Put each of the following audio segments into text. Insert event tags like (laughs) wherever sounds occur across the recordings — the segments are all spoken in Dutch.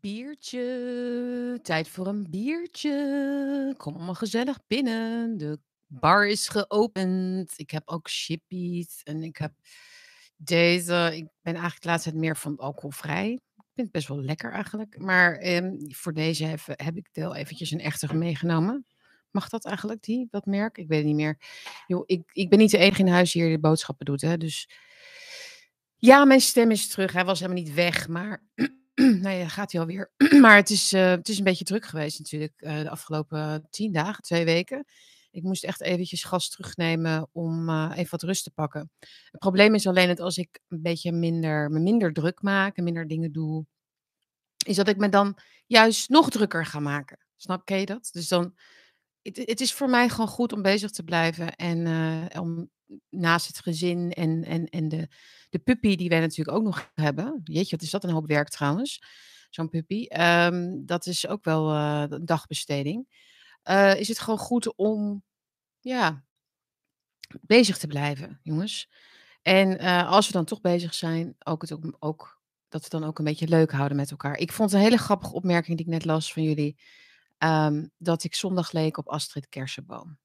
Biertje, tijd voor een biertje. Kom allemaal gezellig binnen. De bar is geopend. Ik heb ook chippies en ik heb deze. Ik ben eigenlijk de laatste tijd meer van alcoholvrij. Ik vind het best wel lekker eigenlijk. Maar ehm, voor deze heb, heb ik deel eventjes een echte meegenomen. Mag dat eigenlijk, die, dat merk? Ik weet het niet meer. Yo, ik, ik ben niet de enige in huis die hier de boodschappen doet. Hè? Dus ja, mijn stem is terug. Hij was helemaal niet weg, maar (clears throat) nou ja, gaat hij alweer. (clears throat) maar het is, uh, het is een beetje druk geweest natuurlijk uh, de afgelopen tien dagen, twee weken. Ik moest echt eventjes gas terugnemen om uh, even wat rust te pakken. Het probleem is alleen dat als ik een beetje minder, me minder druk maak en minder dingen doe, is dat ik me dan juist nog drukker ga maken. Snap je dat? Dus dan, het, het is voor mij gewoon goed om bezig te blijven en om naast het gezin en, en, en de, de puppy die wij natuurlijk ook nog hebben. Jeetje, wat is dat een hoop werk trouwens, zo'n puppy. Um, dat is ook wel uh, een dagbesteding. Uh, is het gewoon goed om, ja, bezig te blijven, jongens. En uh, als we dan toch bezig zijn, ook het ook, ook, dat we dan ook een beetje leuk houden met elkaar. Ik vond een hele grappige opmerking die ik net las van jullie. Um, dat ik zondag leek op Astrid Kersenboom.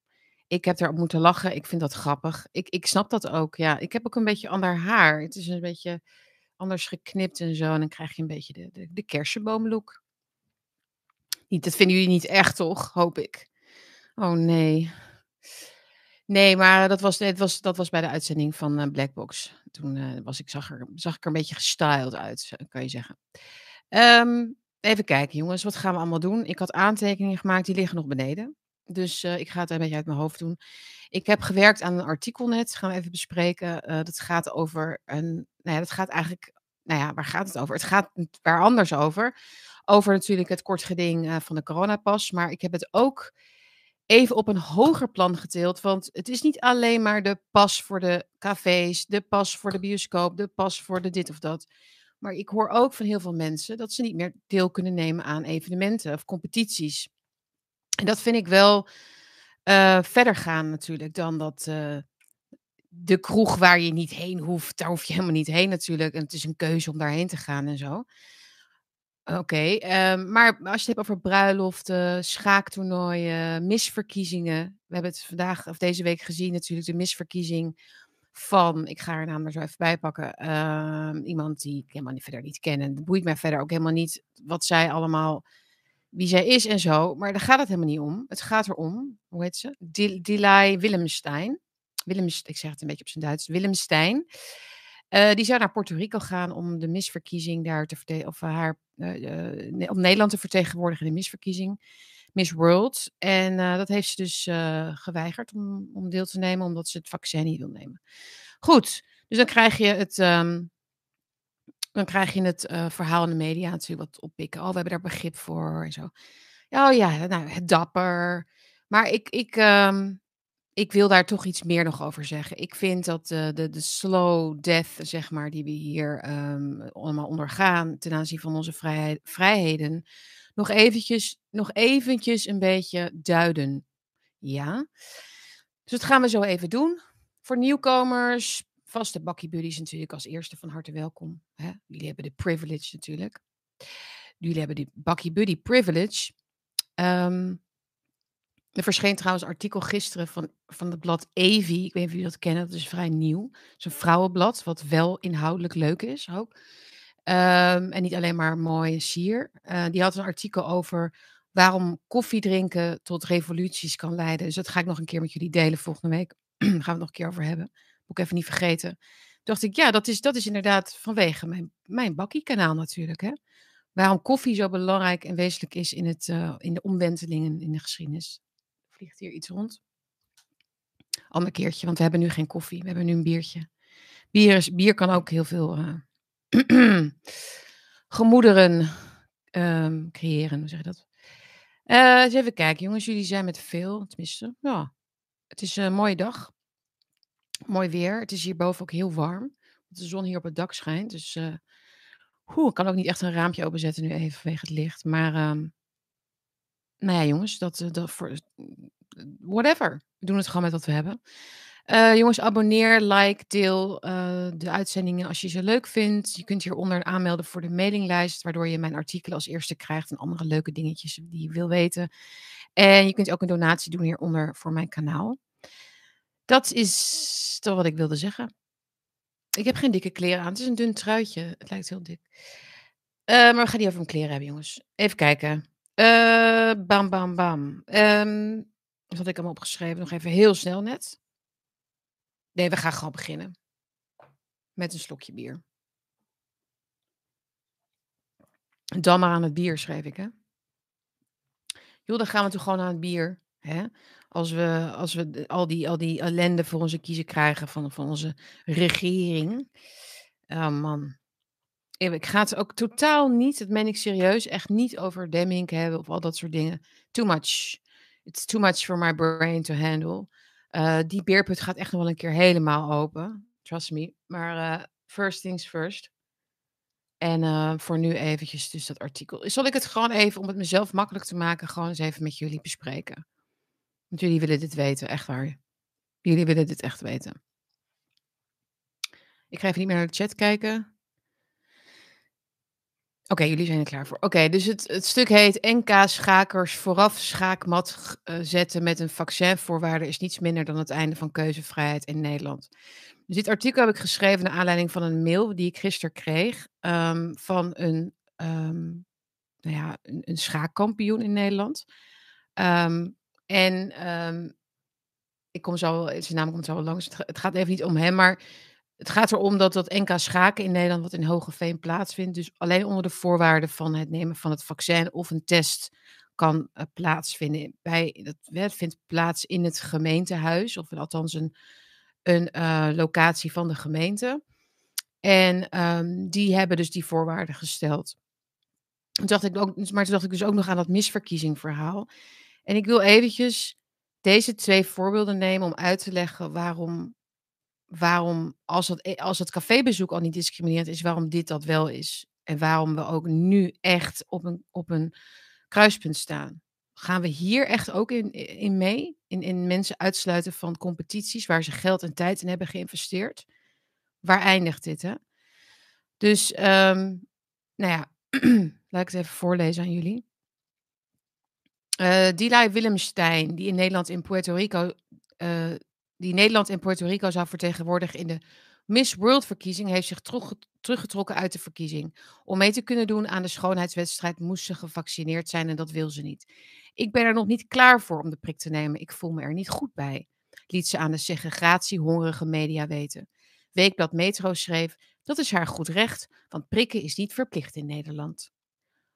Ik heb erop moeten lachen. Ik vind dat grappig. Ik, ik snap dat ook. Ja, ik heb ook een beetje ander haar. Het is een beetje anders geknipt en zo. En dan krijg je een beetje de, de, de. Niet, dat vinden jullie niet echt, toch? Hoop ik. Oh nee. Nee, maar dat was, het was, dat was bij de uitzending van uh, Blackbox. Toen uh, was ik, zag, er, zag ik er een beetje gestyled uit, kan je zeggen. Um, even kijken, jongens. Wat gaan we allemaal doen? Ik had aantekeningen gemaakt, die liggen nog beneden. Dus uh, ik ga het een beetje uit mijn hoofd doen. Ik heb gewerkt aan een artikel net, gaan we even bespreken. Uh, dat gaat over een, nou ja, dat gaat eigenlijk, nou ja, waar gaat het over? Het gaat waar anders over. Over natuurlijk het kort geding uh, van de coronapas. Maar ik heb het ook even op een hoger plan geteeld. Want het is niet alleen maar de pas voor de cafés, de pas voor de bioscoop, de pas voor de dit of dat. Maar ik hoor ook van heel veel mensen dat ze niet meer deel kunnen nemen aan evenementen of competities. En dat vind ik wel uh, verder gaan natuurlijk dan dat uh, de kroeg waar je niet heen hoeft, daar hoef je helemaal niet heen natuurlijk. En het is een keuze om daarheen te gaan en zo. Oké, um, maar als je het hebt over bruiloften, schaaktoernooien, misverkiezingen. We hebben het vandaag of deze week gezien natuurlijk, de misverkiezing van, ik ga haar naam zo even bij pakken, uh, iemand die ik helemaal niet, verder niet ken. En het boeit mij verder ook helemaal niet wat zij allemaal wie zij is en zo. Maar daar gaat het helemaal niet om. Het gaat erom, hoe heet ze? Dilay Willemstein. Willems, ik zeg het een beetje op zijn Duits. Willemstein. Uh, die zou naar Puerto Rico gaan om de misverkiezing daar te vertegen, of haar, uh, uh, om Nederland te vertegenwoordigen in de misverkiezing. Miss World. En dat heeft ze dus geweigerd om, om deel te nemen, omdat ze het vaccin niet wil nemen. Goed, dus dan krijg je het, um, dan krijg je het uh, verhaal in de media natuurlijk wat oppikken. Oh, we hebben daar begrip voor en zo. Oh ja, nou, het dapper. Maar ik, ik, um, ik wil daar toch iets meer nog over zeggen. Ik vind dat uh, de, de slow death, zeg maar, die we hier um, allemaal ondergaan ten aanzien van onze vrijheid, vrijheden, nog eventjes, nog eventjes een beetje duiden. Ja. Dus dat gaan we zo even doen. Voor nieuwkomers, vaste Bakkie Buddies natuurlijk als eerste van harte welkom. Hè? Jullie hebben de privilege natuurlijk. Jullie hebben de Bakkie Buddy privilege. Um, er verscheen trouwens een artikel gisteren van, van het blad Evi. Ik weet niet of jullie dat kennen, dat is vrij nieuw. Het is een vrouwenblad, wat wel inhoudelijk leuk is ook. Um, en niet alleen maar mooi en sier. Uh, die had een artikel over waarom koffie drinken tot revoluties kan leiden. Dus dat ga ik nog een keer met jullie delen volgende week. (clears throat) Daar gaan we het nog een keer over hebben. Moet ik even niet vergeten. Dacht ik, ja, dat is, dat is inderdaad vanwege mijn, mijn bakkiekanaal natuurlijk. Hè? Waarom koffie zo belangrijk en wezenlijk is in, het, uh, in de omwentelingen in de geschiedenis. Vliegt hier iets rond? Ander keertje, want we hebben nu geen koffie. We hebben nu een biertje. Bier, is, bier kan ook heel veel uh, (clears throat) gemoederen um, creëren. Hoe zeg je dat? Uh, even kijken, jongens. Jullie zijn met veel, tenminste. Ja, het is een mooie dag. Mooi weer. Het is hierboven ook heel warm. De zon hier op het dak schijnt. Dus uh, ik kan ook niet echt een raampje openzetten nu even vanwege het licht. Maar um, nou ja, jongens, dat, dat voor, whatever. We doen het gewoon met wat we hebben. Jongens, abonneer, like, deel de uitzendingen als je ze leuk vindt. Je kunt hieronder aanmelden voor de mailinglijst, waardoor je mijn artikelen als eerste krijgt en andere leuke dingetjes die je wil weten. En je kunt ook een donatie doen hieronder voor mijn kanaal. Dat is toch wat ik wilde zeggen. Ik heb geen dikke kleren aan. Het is een dun truitje. Het lijkt heel dik. Uh, maar we gaan niet over mijn kleren hebben, jongens. Even kijken. bam, bam, bam. Um, wat had ik allemaal opgeschreven? Nog even heel snel net. Nee, we gaan gewoon beginnen. Met een slokje bier. Dan maar aan het bier, schreef ik, hè? Joh, dan gaan we toch gewoon aan het bier. Hè? Als we, als we al, die, al die ellende voor onze kiezen krijgen van, van onze regering. Oh man. Ik ga het ook totaal niet, dat meen ik serieus, echt niet over Demming hebben of al dat soort dingen. Too much. It's too much for my brain to handle. Uh, die beerput gaat echt nog wel een keer helemaal open. Trust me. Maar uh, first things first. En uh, voor nu eventjes dus dat artikel. Zal ik het gewoon even, om het mezelf makkelijk te maken, gewoon eens even met jullie bespreken? Want jullie willen dit weten, echt waar. Jullie willen dit echt weten. Ik ga even niet meer naar de chat kijken. Oké, jullie zijn er klaar voor. Oké, dus het, het stuk heet NK-schakers vooraf schaakmat uh, zetten met een vaccinvoorwaarde is niets minder dan het einde van keuzevrijheid in Nederland. Dus dit artikel heb ik geschreven naar aanleiding van een mail die ik gisteren kreeg um, van een, um, nou ja, een, een, schaakkampioen in Nederland. Um, en ik kom zo, zijn naam komt zo langs. Het, gaat even niet om hem, maar het gaat erom dat dat NK schaken in Nederland, wat in Hogeveen plaatsvindt, dus alleen onder de voorwaarden van het nemen van het vaccin of een test kan uh, plaatsvinden. Bij, dat vindt plaats in het gemeentehuis, of althans een, een uh, locatie van de gemeente. En um, die hebben dus die voorwaarden gesteld. Dacht ik ook, maar toen dacht ik dus ook nog aan dat misverkiezingverhaal. En ik wil eventjes deze twee voorbeelden nemen om uit te leggen waarom waarom, als het, e, als het cafébezoek al niet discriminerend is, waarom dit dat wel is. En waarom we ook nu echt op een, op een kruispunt staan. Gaan we hier echt ook in, in mee? In, in mensen uitsluiten van competities waar ze geld en tijd in hebben geïnvesteerd? Waar eindigt dit, hè? Dus, um, nou ja, (clears throat) laat ik het even voorlezen aan jullie. Uh, Dilay Willemstein, die in Nederland in Puerto Rico uh, die Nederland en Puerto Rico zou vertegenwoordigen in de Miss World verkiezing, heeft zich teruggetrokken uit de verkiezing. Om mee te kunnen doen aan de schoonheidswedstrijd moest ze gevaccineerd zijn en dat wil ze niet. Ik ben er nog niet klaar voor om de prik te nemen. Ik voel me er niet goed bij, liet ze aan de segregatie-hongerige media weten. Weekblad Metro schreef: Dat is haar goed recht, want prikken is niet verplicht in Nederland.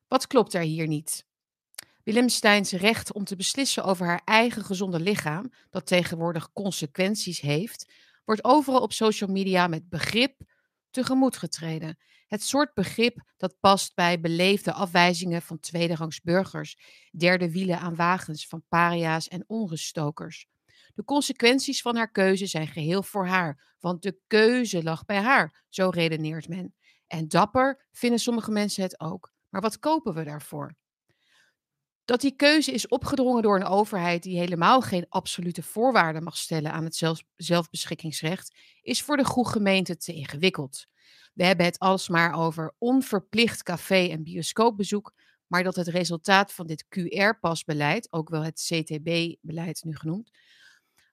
Wat klopt er hier niet? Willemsteins recht om te beslissen over haar eigen gezonde lichaam, dat tegenwoordig consequenties heeft, wordt overal op social media met begrip tegemoet getreden. Het soort begrip dat past bij beleefde afwijzingen van tweederangs burgers, derde wielen aan wagens van paria's en onruststokers. De consequenties van haar keuze zijn geheel voor haar, want de keuze lag bij haar, zo redeneert men. En dapper vinden sommige mensen het ook. Maar wat kopen we daarvoor? Dat die keuze is opgedrongen door een overheid die helemaal geen absolute voorwaarden mag stellen aan het zelf, zelfbeschikkingsrecht, is voor de goede gemeente te ingewikkeld. We hebben het alsmaar over onverplicht café- en bioscoopbezoek, maar dat het resultaat van dit QR-pasbeleid, ook wel het CTB-beleid nu genoemd,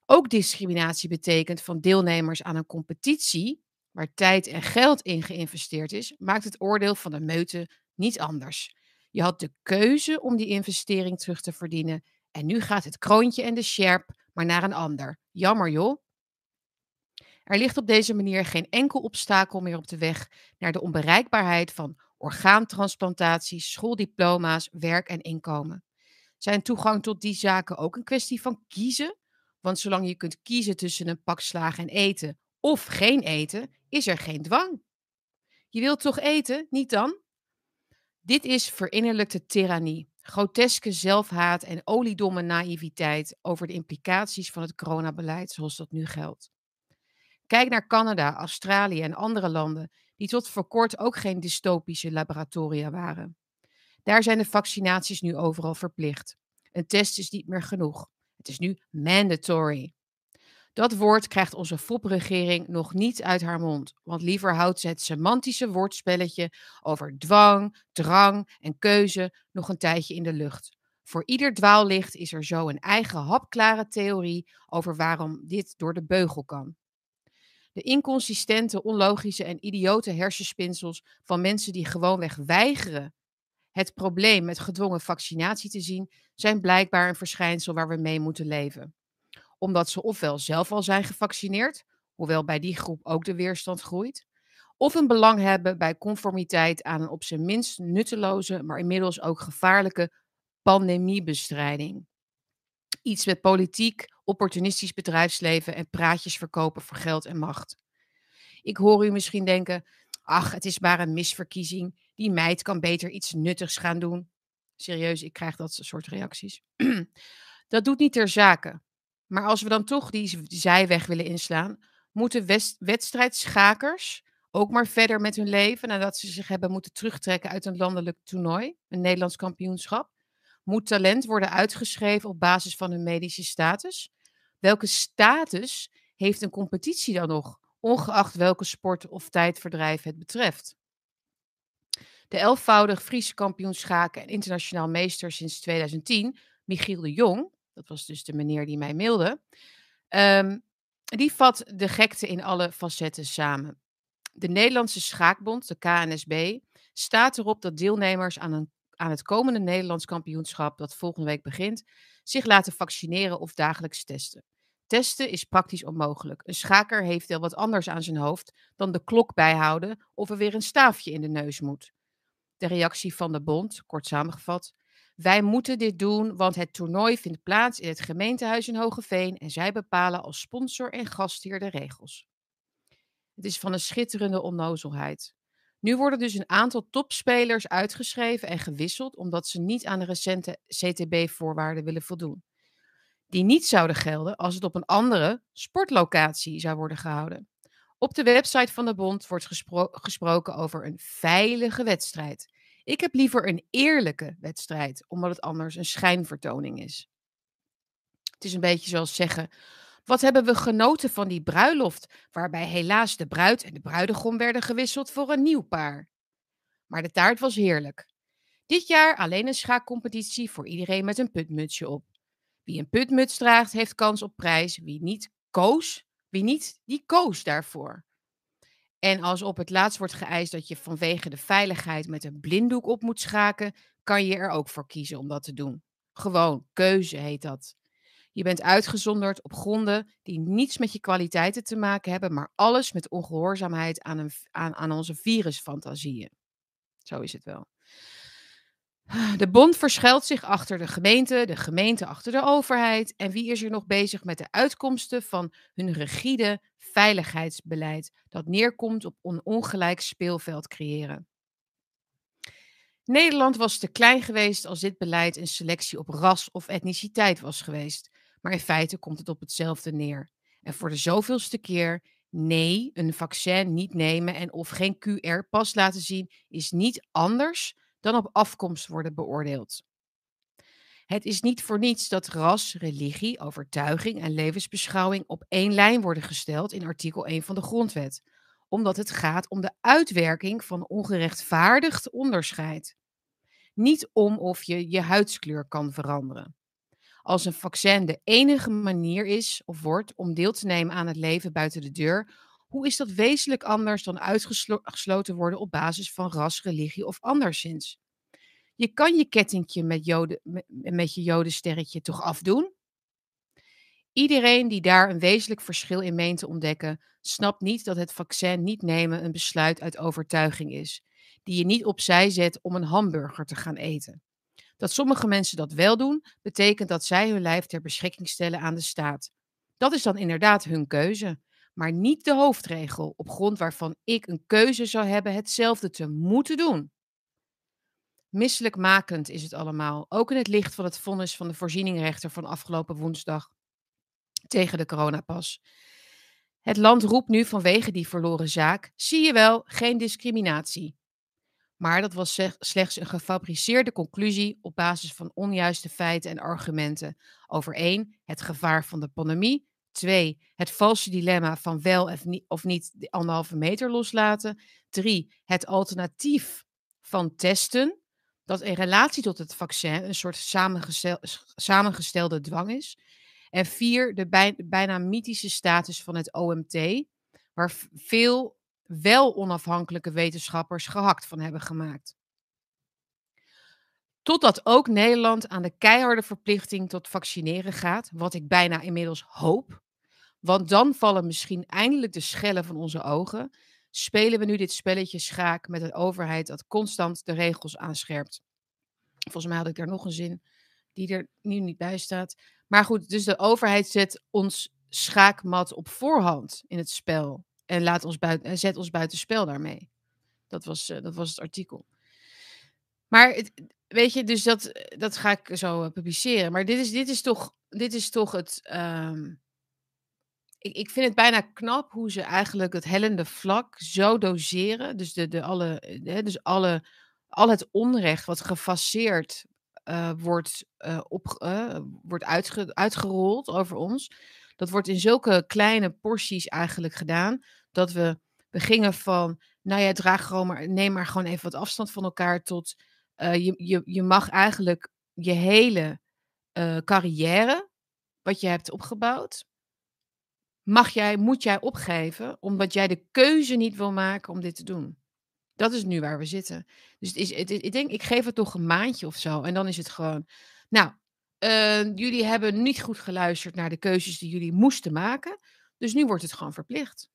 ook discriminatie betekent van deelnemers aan een competitie waar tijd en geld in geïnvesteerd is, maakt het oordeel van de meute niet anders. Je had de keuze om die investering terug te verdienen. En nu gaat het kroontje en de sjerp maar naar een ander. Jammer joh. Er ligt op deze manier geen enkel obstakel meer op de weg naar de onbereikbaarheid van orgaantransplantaties, schooldiploma's, werk en inkomen. Zijn toegang tot die zaken ook een kwestie van kiezen? Want zolang je kunt kiezen tussen een pak slagen en eten of geen eten, is er geen dwang. Je wilt toch eten, niet dan? Dit is verinnerlijkte tirannie, groteske zelfhaat en oliedomme naïviteit over de implicaties van het coronabeleid zoals dat nu geldt. Kijk naar Canada, Australië en andere landen die tot voor kort ook geen dystopische laboratoria waren. Daar zijn de vaccinaties nu overal verplicht. Een test is niet meer genoeg. Het is nu mandatory. Dat woord krijgt onze FOP-regering nog niet uit haar mond, want liever houdt ze het semantische woordspelletje over dwang, drang en keuze nog een tijdje in de lucht. Voor ieder dwaallicht is er zo een eigen hapklare theorie over waarom dit door de beugel kan. De inconsistente, onlogische en idiote hersenspinsels van mensen die gewoonweg weigeren het probleem met gedwongen vaccinatie te zien, zijn blijkbaar een verschijnsel waar we mee moeten leven. Omdat ze ofwel zelf al zijn gevaccineerd, hoewel bij die groep ook de weerstand groeit, of een belang hebben bij conformiteit aan een op zijn minst nutteloze, maar inmiddels ook gevaarlijke pandemiebestrijding. Iets met politiek, opportunistisch bedrijfsleven en praatjes verkopen voor geld en macht. Ik hoor u misschien denken: ach, het is maar een misverkiezing. Die meid kan beter iets nuttigs gaan doen. Serieus, ik krijg dat soort reacties. (clears throat) dat doet niet ter zake. Maar als we dan toch die zijweg willen inslaan, moeten wedstrijdschakers ook maar verder met hun leven nadat ze zich hebben moeten terugtrekken uit een landelijk toernooi, een Nederlands kampioenschap. Moet talent worden uitgeschreven op basis van hun medische status? Welke status heeft een competitie dan nog, ongeacht welke sport of tijdverdrijf het betreft? De elfvoudig Friese kampioen schaken en internationaal meester sinds 2010, Michiel de Jong, dat was dus de meneer die mij mailde, um, die vat de gekte in alle facetten samen. De Nederlandse Schaakbond, de KNSB, staat erop dat deelnemers aan, een, aan het komende Nederlands kampioenschap, dat volgende week begint, zich laten vaccineren of dagelijks testen. Testen is praktisch onmogelijk. Een schaker heeft wel wat anders aan zijn hoofd dan de klok bijhouden of er weer een staafje in de neus moet. De reactie van de bond, kort samengevat. Wij moeten dit doen, want het toernooi vindt plaats in het gemeentehuis in Hogeveen en zij bepalen als sponsor en gastheer de regels. Het is van een schitterende onnozelheid. Nu worden dus een aantal topspelers uitgeschreven en gewisseld omdat ze niet aan de recente CTB-voorwaarden willen voldoen. Die niet zouden gelden als het op een andere sportlocatie zou worden gehouden. Op de website van de bond wordt gesproken over een veilige wedstrijd. Ik heb liever een eerlijke wedstrijd, omdat het anders een schijnvertoning is. Het is een beetje zoals zeggen: wat hebben we genoten van die bruiloft, waarbij helaas de bruid en de bruidegom werden gewisseld voor een nieuw paar. Maar de taart was heerlijk. Dit jaar alleen een schaakcompetitie voor iedereen met een putmutsje op. Wie een putmuts draagt, heeft kans op prijs. Wie niet koos, wie niet, die koos daarvoor. En als op het laatst wordt geëist dat je vanwege de veiligheid met een blinddoek op moet schaken, kan je er ook voor kiezen om dat te doen. Gewoon, keuze heet dat. Je bent uitgezonderd op gronden die niets met je kwaliteiten te maken hebben, maar alles met ongehoorzaamheid aan, een, aan, aan onze virusfantasieën. Zo is het wel. De bond verschuilt zich achter de gemeente, de gemeente achter de overheid. En wie is er nog bezig met de uitkomsten van hun rigide veiligheidsbeleid dat neerkomt op een ongelijk speelveld creëren? Nederland was te klein geweest als dit beleid een selectie op ras of etniciteit was geweest. Maar in feite komt het op hetzelfde neer. En voor de zoveelste keer, nee, een vaccin niet nemen en of geen QR-pas laten zien is niet anders dan op afkomst worden beoordeeld. Het is niet voor niets dat ras, religie, overtuiging en levensbeschouwing op één lijn worden gesteld in artikel 1 van de Grondwet, omdat het gaat om de uitwerking van ongerechtvaardigd onderscheid. Niet om of je je huidskleur kan veranderen. Als een vaccin de enige manier is of wordt om deel te nemen aan het leven buiten de deur, hoe is dat wezenlijk anders dan uitgesloten worden op basis van ras, religie of anderszins? Je kan je kettingje met, joden, met je jodensterretje toch afdoen? Iedereen die daar een wezenlijk verschil in meent te ontdekken, snapt niet dat het vaccin niet nemen een besluit uit overtuiging is, die je niet opzij zet om een hamburger te gaan eten. Dat sommige mensen dat wel doen, betekent dat zij hun lijf ter beschikking stellen aan de staat. Dat is dan inderdaad hun keuze maar niet de hoofdregel op grond waarvan ik een keuze zou hebben hetzelfde te moeten doen. Misselijkmakend is het allemaal, ook in het licht van het vonnis van de voorzieningrechter van afgelopen woensdag tegen de coronapas. Het land roept nu vanwege die verloren zaak, zie je wel, geen discriminatie. Maar dat was slechts een gefabriceerde conclusie op basis van onjuiste feiten en argumenten over één, het gevaar van de pandemie 2. Het valse dilemma van wel of niet de anderhalve meter loslaten. 3. Het alternatief van testen. Dat in relatie tot het vaccin een soort samengestelde dwang is. En 4. De bijna mythische status van het OMT, waar veel wel onafhankelijke wetenschappers gehakt van hebben gemaakt. Totdat ook Nederland aan de keiharde verplichting tot vaccineren gaat, wat ik bijna inmiddels hoop. Want dan vallen misschien eindelijk de schellen van onze ogen. Spelen we nu dit spelletje schaak met een overheid dat constant de regels aanscherpt. Volgens mij had ik daar nog een zin die er nu niet bij staat. Maar goed, dus de overheid zet ons schaakmat op voorhand in het spel. En laat ons buiten, zet ons buiten spel daarmee. Dat was, uh, dat was het artikel. Maar weet je, dus dat, dat ga ik zo uh, publiceren. Maar dit is, dit is, toch, dit is toch het. Um, ik, ik vind het bijna knap hoe ze eigenlijk het hellende vlak zo doseren. Dus, de, de alle, hè, dus alle, al het onrecht wat gefaseerd uh, wordt, uh, op, wordt uitge, uitgerold over ons. Dat wordt in zulke kleine porties eigenlijk gedaan. Dat we, we gingen van, nou ja, draag gewoon maar, neem maar gewoon even wat afstand van elkaar. Tot je, je, je mag eigenlijk je hele carrière, wat je hebt opgebouwd, mag jij, moet jij opgeven, omdat jij de keuze niet wil maken om dit te doen. Dat is nu waar we zitten. Dus het is, het, ik denk, ik geef het toch een maandje of zo. En dan is het gewoon. Nou, uh, jullie hebben niet goed geluisterd naar de keuzes die jullie moesten maken. Dus nu wordt het gewoon verplicht.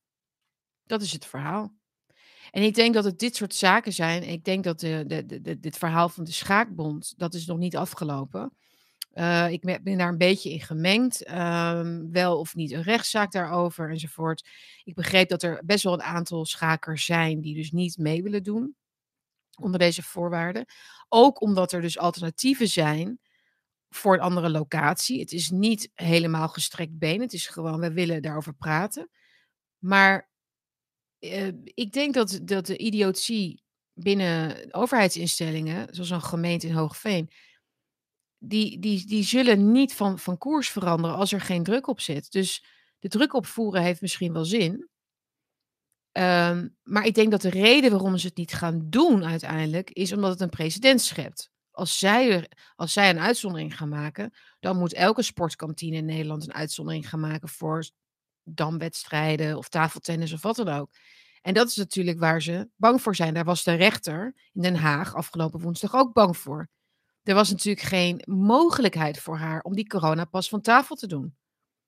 Dat is het verhaal. En ik denk dat het dit soort zaken zijn. Ik denk dat de, de, de, dit verhaal van de Schaakbond, dat is nog niet afgelopen. Uh, ik ben daar een beetje in gemengd. Uh, wel of niet een rechtszaak daarover enzovoort. Ik begreep dat er best wel een aantal schakers zijn die dus niet mee willen doen onder deze voorwaarden. Ook omdat er dus alternatieven zijn voor een andere locatie. Het is niet helemaal gestrekt been. Het is gewoon, we willen daarover praten. Maar uh, ik denk dat, dat de idiotie binnen overheidsinstellingen, zoals een gemeente in Hoogveen, die, die, die zullen niet van, van koers veranderen als er geen druk op zit. Dus de druk opvoeren heeft misschien wel zin. Um, maar ik denk dat de reden waarom ze het niet gaan doen uiteindelijk is omdat het een precedent schept. Als zij, er, als zij een uitzondering gaan maken, dan moet elke sportkantine in Nederland een uitzondering gaan maken voor damwedstrijden of tafeltennis of wat dan ook. En dat is natuurlijk waar ze bang voor zijn. Daar was de rechter in Den Haag afgelopen woensdag ook bang voor. Er was natuurlijk geen mogelijkheid voor haar om die coronapas van tafel te doen.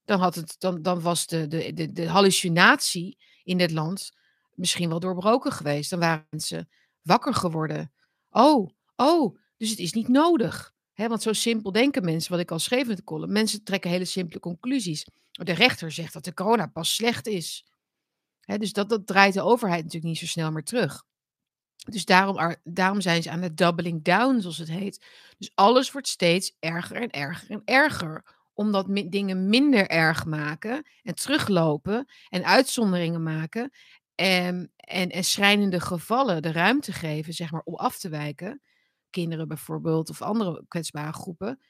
Dan, had het, dan, dan was de, de, de, hallucinatie in dit land misschien wel doorbroken geweest. Dan waren mensen wakker geworden. Oh, oh, dus het is niet nodig. He, want zo simpel denken mensen, wat ik al schreef in de column. Mensen trekken hele simpele conclusies. De rechter zegt dat de coronapas slecht is. Dus dat, dat draait de overheid natuurlijk niet zo snel meer terug. Dus daarom, daarom zijn ze aan het doubling down, zoals het heet. Dus alles wordt steeds erger en erger en erger. Omdat dingen minder erg maken en teruglopen en uitzonderingen maken. En, en, en schrijnende gevallen de ruimte geven, zeg maar, om af te wijken. Kinderen bijvoorbeeld of andere kwetsbare groepen.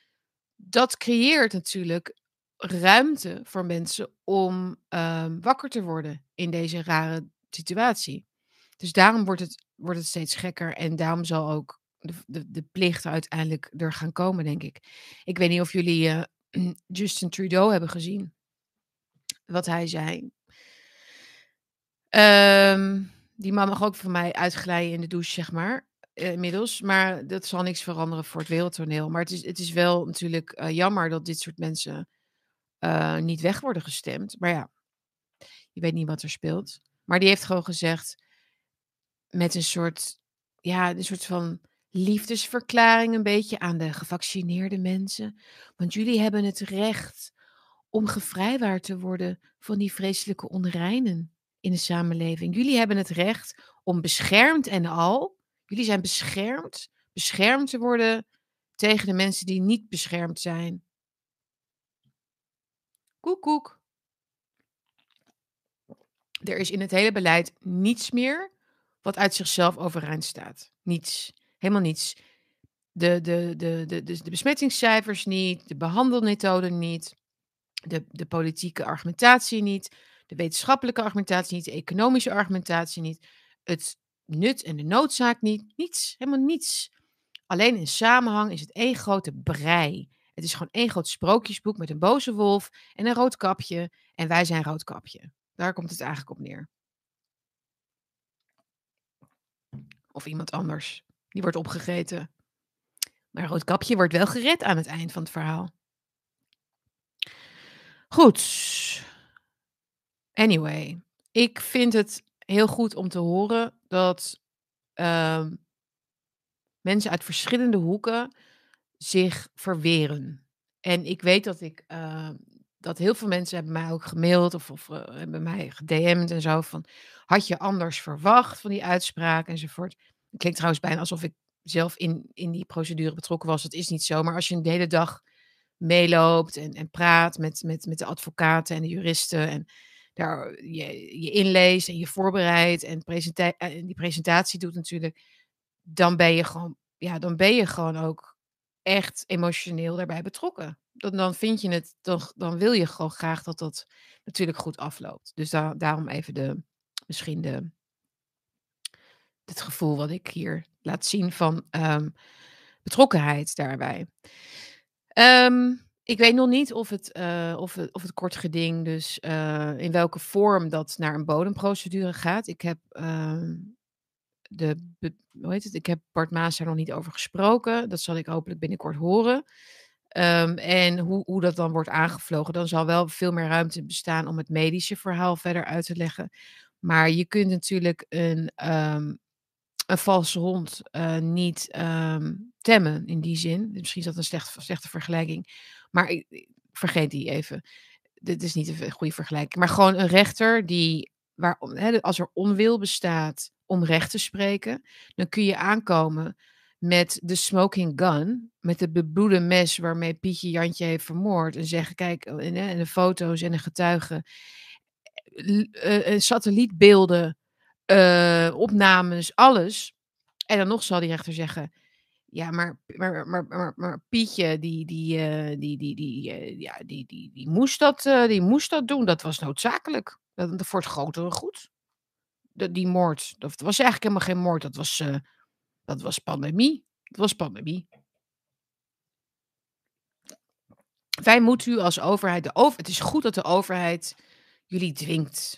Dat creëert natuurlijk ruimte voor mensen om um, wakker te worden in deze rare situatie. Dus daarom wordt het, wordt het steeds gekker en daarom zal ook de, de, de plicht uiteindelijk er gaan komen, denk ik. Ik weet niet of jullie uh, (clears throat) Justin Trudeau hebben gezien. Wat hij zei. Um, die man mag ook van mij uitglijden in de douche, zeg maar. Uh, inmiddels. Maar dat zal niks veranderen voor het wereldtoneel. Maar het is, het is wel natuurlijk uh, jammer dat dit soort mensen niet weg worden gestemd. Maar ja, je weet niet wat er speelt. Maar die heeft gewoon gezegd met een soort, ja, een soort van liefdesverklaring een beetje aan de gevaccineerde mensen. Want jullie hebben het recht om gevrijwaard te worden van die vreselijke onreinen in de samenleving. Jullie hebben het recht om beschermd en al, jullie zijn beschermd, beschermd te worden tegen de mensen die niet beschermd zijn. Koek, koek. Er is in het hele beleid niets meer wat uit zichzelf overeind staat. Niets. Helemaal niets. De, de, de, de, de, de besmettingscijfers niet, de behandelmethoden niet. de, de politieke argumentatie niet, de wetenschappelijke argumentatie niet, de economische argumentatie niet, het nut en de noodzaak niet, niets, helemaal niets. Alleen in samenhang is het één grote brei. Het is gewoon één groot sprookjesboek met een boze wolf en een rood kapje. En wij zijn roodkapje. Daar komt het eigenlijk op neer. Of iemand anders. Die wordt opgegeten. Maar roodkapje wordt wel gered aan het eind van het verhaal. Goed. Anyway, ik vind het heel goed om te horen dat ehm, mensen uit verschillende hoeken zich verweren. En ik weet dat ik ehm, dat heel veel mensen hebben mij ook gemaild of, of uh, hebben mij gedM'd en zo van had je anders verwacht van die uitspraak enzovoort. Het klinkt trouwens bijna alsof ik zelf in, in die procedure betrokken was. Dat is niet zo. Maar als je een hele dag meeloopt en, en praat met, met, met de advocaten en de juristen en daar je, je inleest en je voorbereidt en, presenta en die presentatie doet natuurlijk, dan ben je gewoon, ja, dan ben je gewoon ook echt emotioneel daarbij betrokken. Dan, vind je het, dan, dan wil je gewoon graag dat dat natuurlijk goed afloopt. Dus da daarom even de, misschien de, het gevoel wat ik hier laat zien van um, betrokkenheid daarbij. Um, ik weet nog niet of het, uh, of het, of het kort geding, dus uh, in welke vorm dat naar een bodemprocedure gaat. Ik heb, uh, de, hoe heet het? Ik heb Bart Maas daar nog niet over gesproken. Dat zal ik hopelijk binnenkort horen. Um, en hoe, hoe dat dan wordt aangevlogen, dan zal wel veel meer ruimte bestaan om het medische verhaal verder uit te leggen. Maar je kunt natuurlijk een, um, een valse hond uh, niet um, temmen in die zin. Misschien is dat een slecht, slechte vergelijking. Maar ik, vergeet die even. Dit is niet een goede vergelijking. Maar gewoon een rechter die, waar, als er onwil bestaat om recht te spreken, dan kun je aankomen met de smoking gun, met het bebloede mes waarmee Pietje Jantje heeft vermoord. En zeggen, kijk, en, en de foto's en de getuigen, uh, satellietbeelden, opnames, alles. En dan nog zal die rechter zeggen, ja, maar, maar, maar, maar, Pietje, die, die, die, die, die, ja, die, die, die, moest dat, die moest dat doen. Dat was noodzakelijk. Dat, voor het grotere goed. De, die moord. Dat was eigenlijk helemaal geen moord. Dat was, dat was pandemie. Dat was pandemie. Wij moeten u als overheid, de over, het is goed dat de overheid jullie dwingt.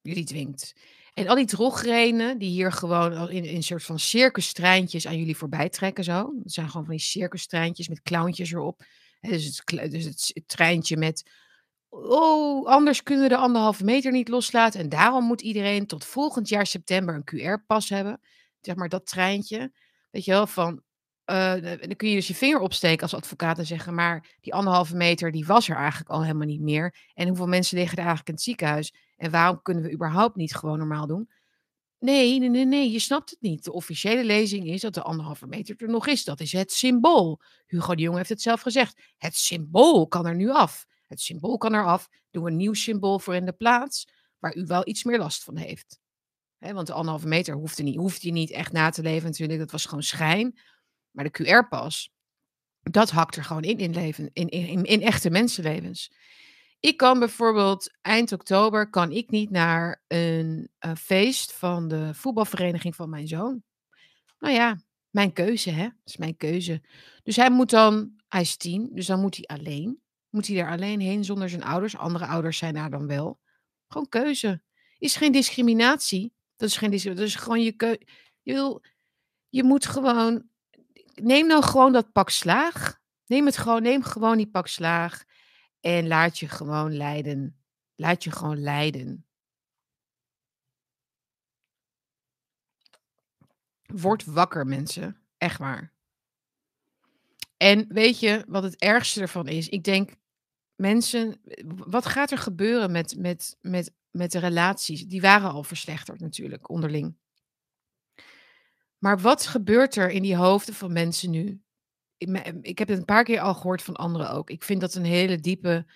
Jullie dwingt. En al die drogrenen die hier gewoon in, een soort van circustreintjes aan jullie voorbij trekken zo. Dat zijn gewoon van die circustreintjes met clowntjes erop. dus, het, dus het, treintje met, oh, anders kunnen we de anderhalve meter niet loslaten. En daarom moet iedereen tot volgend jaar september een QR-pas hebben. Zeg maar dat treintje. Weet je wel, van, uh, dan kun je dus je vinger opsteken als advocaat en zeggen, maar die anderhalve meter, die was er eigenlijk al helemaal niet meer. En hoeveel mensen liggen er eigenlijk in het ziekenhuis? En waarom kunnen we überhaupt niet gewoon normaal doen? Nee, nee, nee, nee, je snapt het niet. De officiële lezing is dat de anderhalve meter er nog is. Dat is het symbool. Hugo de Jong heeft het zelf gezegd. Het symbool kan er nu af. Het symbool kan er af. Doe een nieuw symbool voor in de plaats waar u wel iets meer last van heeft. Want de anderhalve meter hoeft, er niet, hoeft je niet echt na te leven natuurlijk. Dat was gewoon schijn. Maar de QR-pas, dat hakt er gewoon in in, leven, in, in, in echte mensenlevens. Ik kan bijvoorbeeld eind oktober kan ik niet naar een, eh, feest van de voetbalvereniging van mijn zoon. Nou ja, mijn keuze, hè? Is mijn keuze. Dus hij moet dan, hij is tien, dus dan moet hij alleen. Moet hij er alleen heen zonder zijn ouders. Andere ouders zijn daar dan wel. Gewoon keuze. Is geen discriminatie. Dat is geen discriminatie. Dat is gewoon je keuze. Je, wil, je moet gewoon. Neem nou gewoon dat pak slaag. Neem het gewoon, neem gewoon die pak slaag. En laat je gewoon leiden. Laat je gewoon leiden. Word wakker, mensen. Echt waar. En weet je wat het ergste ervan is? Ik denk, mensen, wat gaat er gebeuren met, met, met, met de relaties? Die waren al verslechterd natuurlijk, onderling. Maar wat gebeurt er in die hoofden van mensen nu? ik heb het een paar keer al gehoord van anderen ook. Ik vind dat een hele diepe,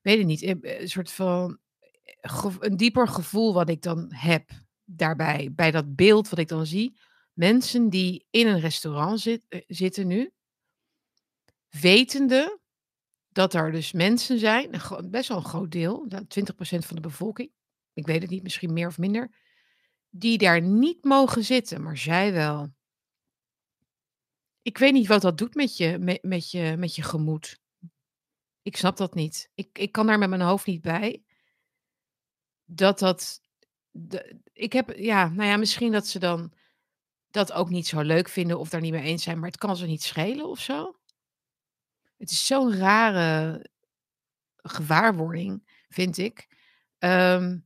weet het niet, eh, een soort van eh, een dieper gevoel wat ik dan heb daarbij, bij dat beeld wat ik dan zie. Mensen die in een restaurant zit, eh, zitten nu, wetende dat er dus mensen zijn, best wel een groot deel, nou 20% van de bevolking, ik weet het niet, misschien meer of minder, die daar niet mogen zitten, maar zij wel. Ik weet niet wat dat doet met je me met je met je gemoed. Ik snap dat niet. Ik ik kan daar met mijn hoofd niet bij. Dat dat ik heb ja, nou ja, misschien dat ze dan dat ook niet zo leuk vinden of daar niet mee eens zijn, maar het kan ze niet schelen of zo. Het is zo'n rare gewaarwording, vind ik. Ehm,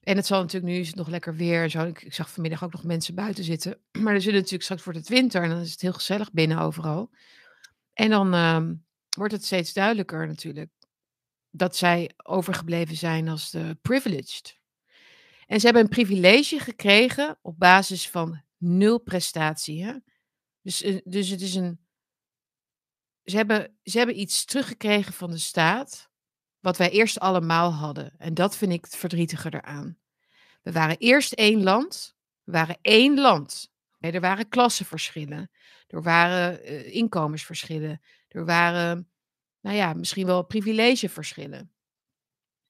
en het zal natuurlijk nu is het nog lekker weer zo. Ik, zag vanmiddag ook nog mensen buiten zitten. (clears throat) Maar er zullen natuurlijk straks wordt het winter en dan is het heel gezellig binnen overal. En dan ehm, wordt het steeds duidelijker natuurlijk dat zij overgebleven zijn als de privileged. En ze hebben een privilege gekregen op basis van nul prestatie. Hè? Dus, eh, dus het is een. Ze hebben, ze hebben iets teruggekregen van de staat. Wat wij eerst allemaal hadden. En dat vind ik het verdrietige eraan. We waren eerst één land. We waren één land. er waren klassenverschillen. Er waren uh, inkomensverschillen. Er waren, nou ja, misschien wel privilegeverschillen.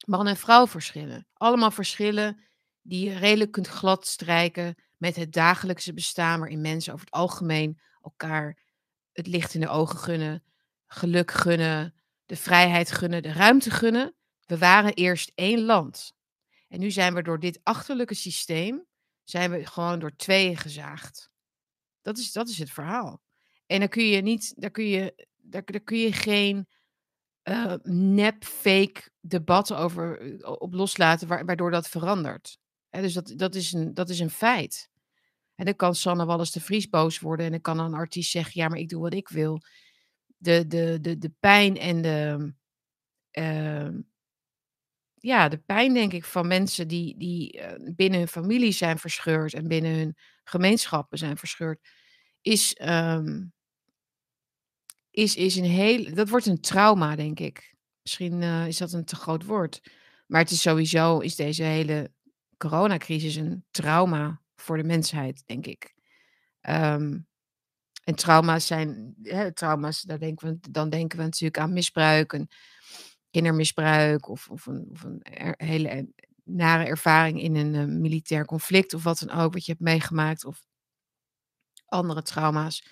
Man- en vrouwverschillen. Allemaal verschillen die je redelijk kunt gladstrijken met het dagelijkse bestaan, waarin mensen over het algemeen elkaar het licht in de ogen gunnen, geluk gunnen, de vrijheid gunnen, de ruimte gunnen. We waren eerst één land. En nu zijn we door dit achterlijke systeem, zijn we gewoon door tweeën gezaagd. Dat is, dat is het verhaal. En dan kun je niet, daar kun je, daar, kun je geen uh, nep, fake debat over eh, op loslaten, waardoor dat verandert. dus dat, dat, is een, dat is een feit. En dan kan Sanne Wallis de Vries boos worden en dan kan een artiest zeggen, ja, maar ik doe wat ik wil. De, de, de, de pijn en de, uh, ja, de pijn, denk ik, van mensen die, die uh, binnen hun familie zijn verscheurd en binnen hun gemeenschappen zijn verscheurd, is, um, is, is een heel. Dat wordt een trauma, denk ik. Misschien uh, is dat een te groot woord. Maar het is sowieso, is deze hele coronacrisis een trauma voor de mensheid, denk ik. Um, en trauma's zijn, hè, trauma's, daar denken we, dan denken we natuurlijk aan misbruik kindermisbruik of, of een, of een hele nare ervaring in een uh, militair conflict of wat dan ook, wat je hebt meegemaakt of andere trauma's.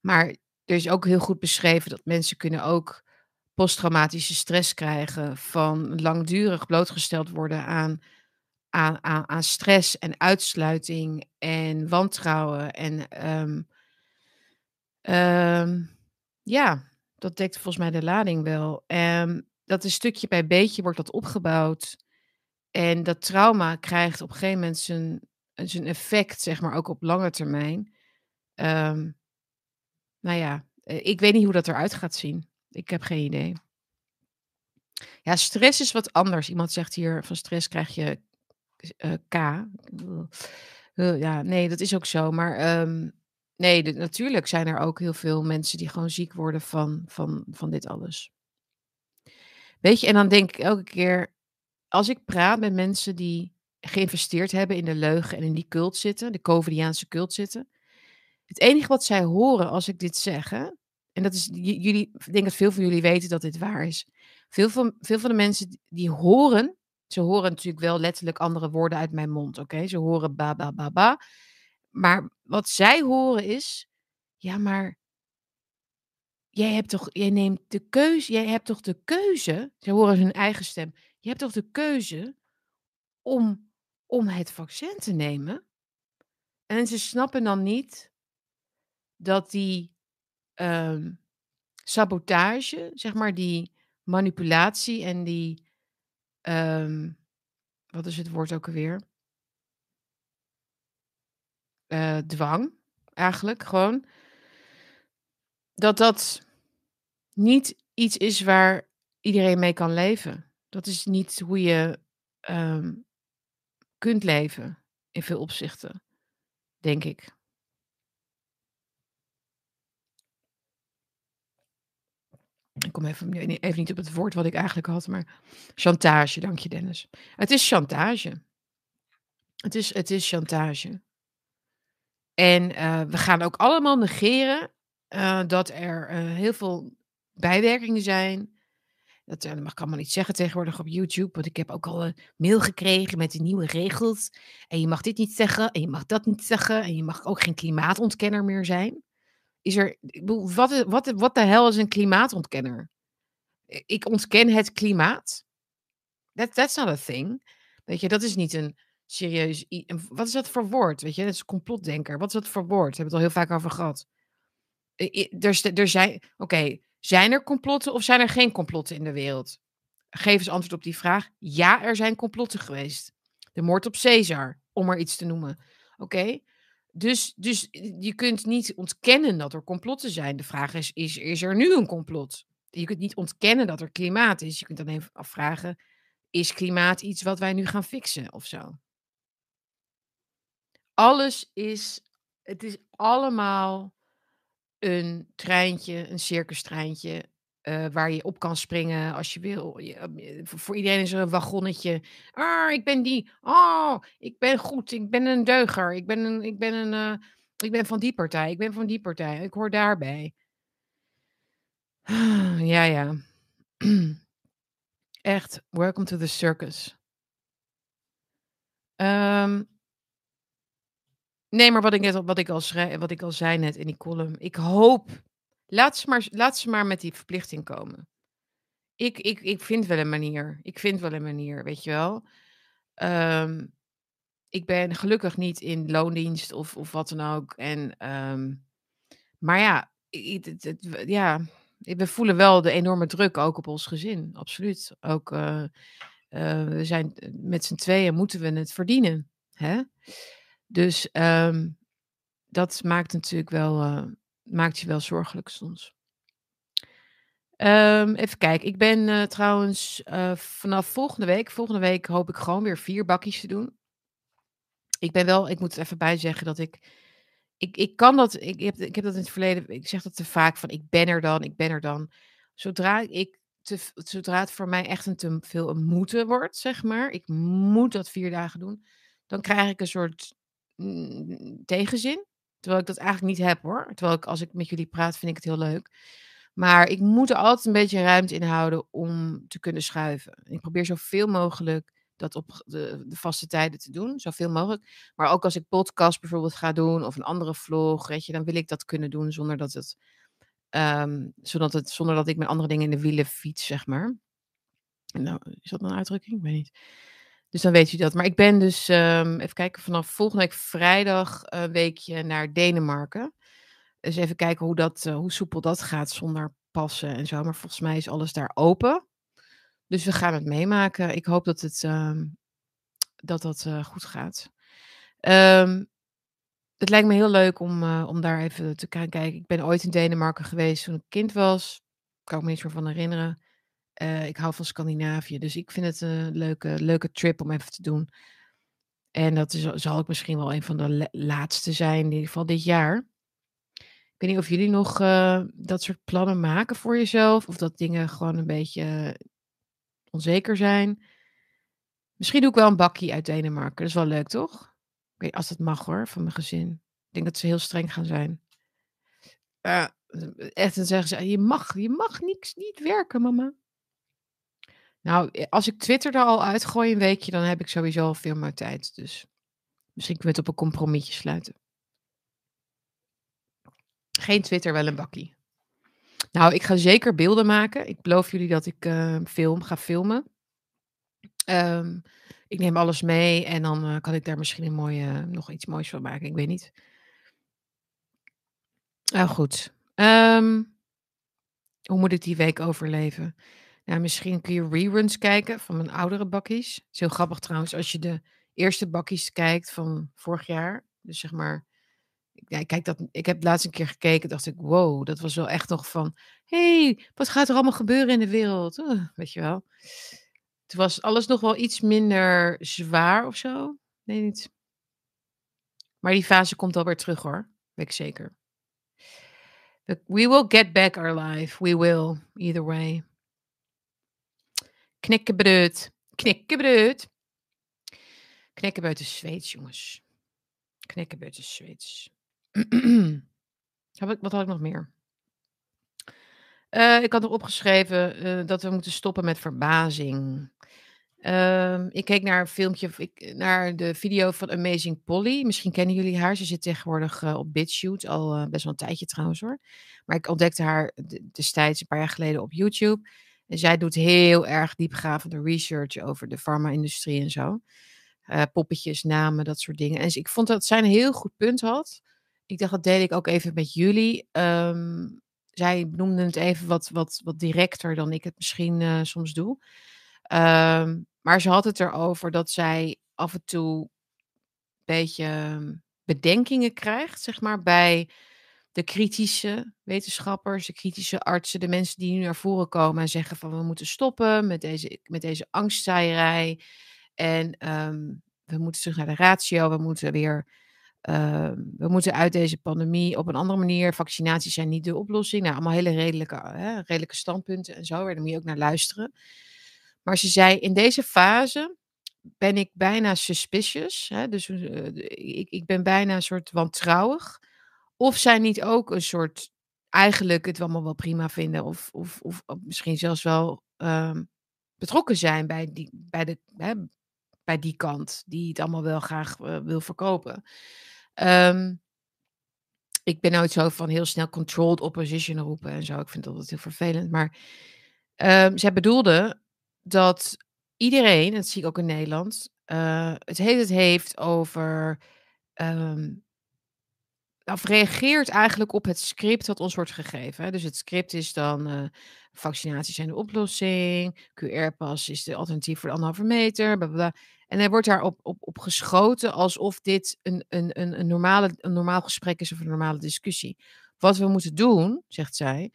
Maar er is ook heel goed beschreven dat mensen kunnen ook posttraumatische stress krijgen van langdurig blootgesteld worden aan aan, aan, stress en uitsluiting en wantrouwen. En um, um, ja, dat dekt volgens mij de lading wel. Um, dat is stukje bij beetje wordt dat opgebouwd. En dat trauma krijgt op een gegeven moment zijn, zijn effect, zeg maar, ook op lange termijn. Um, nou ja, eh, ik weet niet hoe dat eruit gaat zien. Ik heb geen idee. Ja, stress is wat anders. Iemand zegt hier van stress krijg je uh, K. Uh, ja, nee, dat is ook zo. Maar nee, natuurlijk zijn er ook heel veel mensen die gewoon ziek worden van, van, van dit alles. Weet je, en dan denk ik elke keer, als ik praat met mensen die geïnvesteerd hebben in de leugen en in die cult zitten, de Covidiaanse cult zitten. Het enige wat zij horen als ik dit zeg, en dat is, jullie, ik denk dat veel van jullie weten dat dit waar is. Veel van, veel van de mensen die horen ze horen natuurlijk wel letterlijk andere woorden uit mijn mond, oké? Ze horen ba, ba, ba, ba. Maar wat zij horen is, ja, maar jij hebt toch, jij neemt de keuze, jij hebt toch de keuze, ze horen hun eigen stem, je hebt toch de keuze om, om het vaccin te nemen? En ze snappen dan niet dat die um, sabotage, zeg maar, die manipulatie en die Um, wat is het woord ook alweer? Uh, dwang, eigenlijk gewoon. Dat dat niet iets is waar iedereen mee kan leven. Dat is niet hoe je um, kunt leven in veel opzichten, denk ik. Ik kom even, even niet op het woord wat ik eigenlijk had, maar chantage, dank je Dennis. Het is chantage. Het is, het is chantage. En uh, we gaan ook allemaal negeren uh, dat er uh, heel veel bijwerkingen zijn. Dat, eh, mag ik allemaal niet zeggen tegenwoordig op YouTube, want ik heb ook al een mail gekregen met de nieuwe regels. En je mag dit niet zeggen en je mag dat niet zeggen en je mag ook geen klimaatontkenner meer zijn. Is er, wat, wat, wat de hel is een klimaatontkenner? Ik ontken het klimaat. That, that's not a thing. Weet je, dat is niet een serieus. Wat is dat voor woord? Weet je, dat is complotdenker. Wat is dat voor woord? We hebben het al heel vaak over gehad. Er, er zijn, oké, zijn er complotten of zijn er geen complotten in de wereld? Geef eens antwoord op die vraag. Ja, er zijn complotten geweest. De moord op Caesar, om maar iets te noemen. Oké? Dus, dus je kunt niet ontkennen dat er complotten zijn. De vraag is, is, is er nu een complot? Je kunt niet ontkennen dat er klimaat is. Je kunt dan even afvragen, is klimaat iets wat wij nu gaan fixen of zo? Alles is, het is allemaal een treintje, een circustreintje, eh, waar je op kan springen als je wil. Je- eh, voor iedereen is er een wagonnetje. Ah, ik ben die. Oh, ik ben goed. Ik ben een deuger. Ik ben, een, ik, ben een, eh, ik ben van die partij. Ik ben van die partij. Ik hoor daarbij. (sighs) Ja, ja. (clears throat) Echt, welcome to the circus. Ehm, nee, maar wat ik, net, al- wat, ik al schrij, wat ik al zei net in die column. Ik hoop, laat ze maar, laat ze maar met die verplichting komen. Ik, ik, ik vind wel een manier. Ik vind wel een manier, weet je wel. Ehm, ik ben gelukkig niet in loondienst of, of wat dan ook. En, ehm, maar ja, het- ja, we voelen wel de enorme druk ook op ons gezin. Absoluut. Ook, eh, eh, we zijn eh, met z'n tweeën moeten we het verdienen. Hè? Dus ehm, dat maakt natuurlijk wel, eh, maakt je wel zorgelijk soms. Ehm, even kijken. Ik ben eh, trouwens eh, vanaf volgende week, volgende week hoop ik gewoon weer vier bakjes te doen. Ik ben wel, ik moet even bij zeggen dat ik, ik, ik kan dat, ik heb, ik heb dat in het verleden, ik zeg dat te vaak van ik ben er dan, ik ben er dan. Zodra ik, zodra het voor mij echt een te veel een moeten wordt, zeg maar, ik moet dat vier dagen doen, dan krijg ik een soort tegenzin. Terwijl ik dat eigenlijk niet heb hoor. Terwijl ik, als ik met jullie praat, vind ik het heel leuk. Maar ik moet er altijd een beetje ruimte in houden om te kunnen schuiven. Ik probeer zoveel mogelijk dat op de, de vaste tijden te doen, zoveel mogelijk. Maar ook als ik podcast bijvoorbeeld ga doen of een andere vlog, weet je, dan wil ik dat kunnen doen zonder dat het, ehm, het, zonder dat ik met andere dingen in de wielen fiets, zeg maar. Nou, is dat een uitdrukking? Ik weet niet. Dus dan weet u dat. Maar ik ben dus, ehm, even kijken, vanaf volgende week vrijdag een weekje naar Denemarken. Dus even kijken hoe, dat, eh, hoe soepel dat gaat zonder passen en zo. Maar volgens mij is alles daar open. Dus we gaan het meemaken. Ik hoop dat het, ehm, dat, dat eh, goed gaat. Ehm, het lijkt me heel leuk om, eh, om daar even te gaan kijken. Ik ben ooit in Denemarken geweest toen ik kind was. Kan ik me niets meer van herinneren. Eh, ik hou van Scandinavië, dus ik vind het een leuke, leuke trip om even te doen. En dat is, zal ook misschien wel een van de la- laatste zijn, in ieder geval dit jaar. Ik weet niet of jullie nog eh, dat soort plannen maken voor jezelf. Of dat dingen gewoon een beetje onzeker zijn. Misschien doe ik wel een bakkie uit Denemarken. Dat is wel leuk, toch? Ik weet, als dat mag hoor, van mijn gezin. Ik denk dat ze heel streng gaan zijn. Echt, dan zeggen ze, je mag, je mag niks niet werken, mama. Nou, eh, als ik Twitter er al uitgooi een weekje, dan heb ik sowieso al veel meer tijd. Dus misschien kunnen we het op een compromisje sluiten. Geen Twitter, wel een bakkie. Nou, ik ga zeker beelden maken. Ik beloof jullie dat ik eh, film ga filmen. Ehm, ik neem alles mee en dan eh, kan ik daar misschien een mooie, nog iets moois van maken. Ik weet niet. Nou goed. Ehm, hoe moet ik die week overleven? Nou, misschien kun je reruns kijken van mijn oudere bakkies. Het is heel grappig trouwens als je de eerste bakkies kijkt van vorig jaar. Dus zeg maar, ik, ja, kijk dat, ik heb laatst een keer gekeken, dacht ik, wow, dat was wel echt nog van, hey, wat gaat er allemaal gebeuren in de wereld? Uh, weet je wel. Toen was alles nog wel iets minder zwaar of zo. Nee, niet. Maar die fase komt alweer terug hoor, weet ik zeker. We will get back our life. We will, either way. Knikkenbreud. Knikkenbreud. Knikkenbreud is Zweeds, jongens. Knikkenbreud is Zweeds. Heb wat had ik nog meer? Uh, ik had nog opgeschreven uh, dat we moeten stoppen met verbazing. Uh, ik keek naar een filmpje, ik, naar de video van Amazing Polly. Misschien kennen jullie haar. Ze zit tegenwoordig uh, op BitChute, al best wel een tijdje trouwens hoor. Maar ik ontdekte haar destijds een paar jaar geleden op YouTube. Zij doet heel erg diepgravende research over de farma-industrie en zo. poppetjes, namen, dat soort dingen. En ik vond dat zij een heel goed punt had. Ik dacht, dat deel ik ook even met jullie. Um, zij noemde het even wat, wat, wat directer dan ik het misschien uh, soms doe. Um, maar ze had het erover dat zij af en toe een beetje ehm, bedenkingen krijgt, zeg maar, bij de kritische wetenschappers, de kritische artsen, de mensen die nu naar voren komen en zeggen van we moeten stoppen met deze, met deze angstzaaierij. En um, we moeten terug naar de ratio, we moeten weer Ehm, we moeten uit deze pandemie op een andere manier. Vaccinaties zijn niet de oplossing. Nou, allemaal hele redelijke, hè, redelijke standpunten en zo. Daar moet je ook naar luisteren. Maar ze zei, in deze fase ben ik bijna suspicious. Hè, dus uh, ik, ik ben bijna een soort wantrouwig. Of zij niet ook een soort, eigenlijk het allemaal wel prima vinden. Of, of, of, misschien zelfs wel um, betrokken zijn bij die, bij, de, hè, bij die kant. Die het allemaal wel graag uh, wil verkopen. Um, ik ben nooit zo van heel snel controlled opposition roepen en zo. Ik vind dat altijd heel vervelend. Maar um, zij bedoelde dat iedereen, dat zie ik ook in Nederland, uh, het, heeft, het heeft over of reageert eigenlijk op het script dat ons wordt gegeven. Dus het script is dan uh, vaccinaties zijn de oplossing, QR-pas is de alternatief voor de anderhalve meter, En hij wordt daarop op, op geschoten alsof dit een, een, een, een, normale, een normaal gesprek is of een normale discussie. Wat we moeten doen, zegt zij,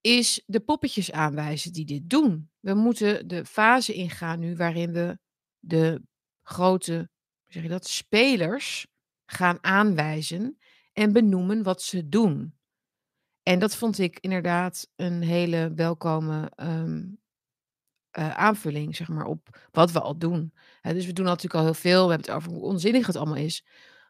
is de poppetjes aanwijzen die dit doen. We moeten de fase ingaan nu waarin we de grote, zeg je dat, spelers gaan aanwijzen en benoemen wat ze doen. En dat vond ik inderdaad een hele welkome um, uh, aanvulling, zeg maar, op wat we al doen. dus we doen natuurlijk al heel veel. We hebben het over hoe onzinnig het allemaal is.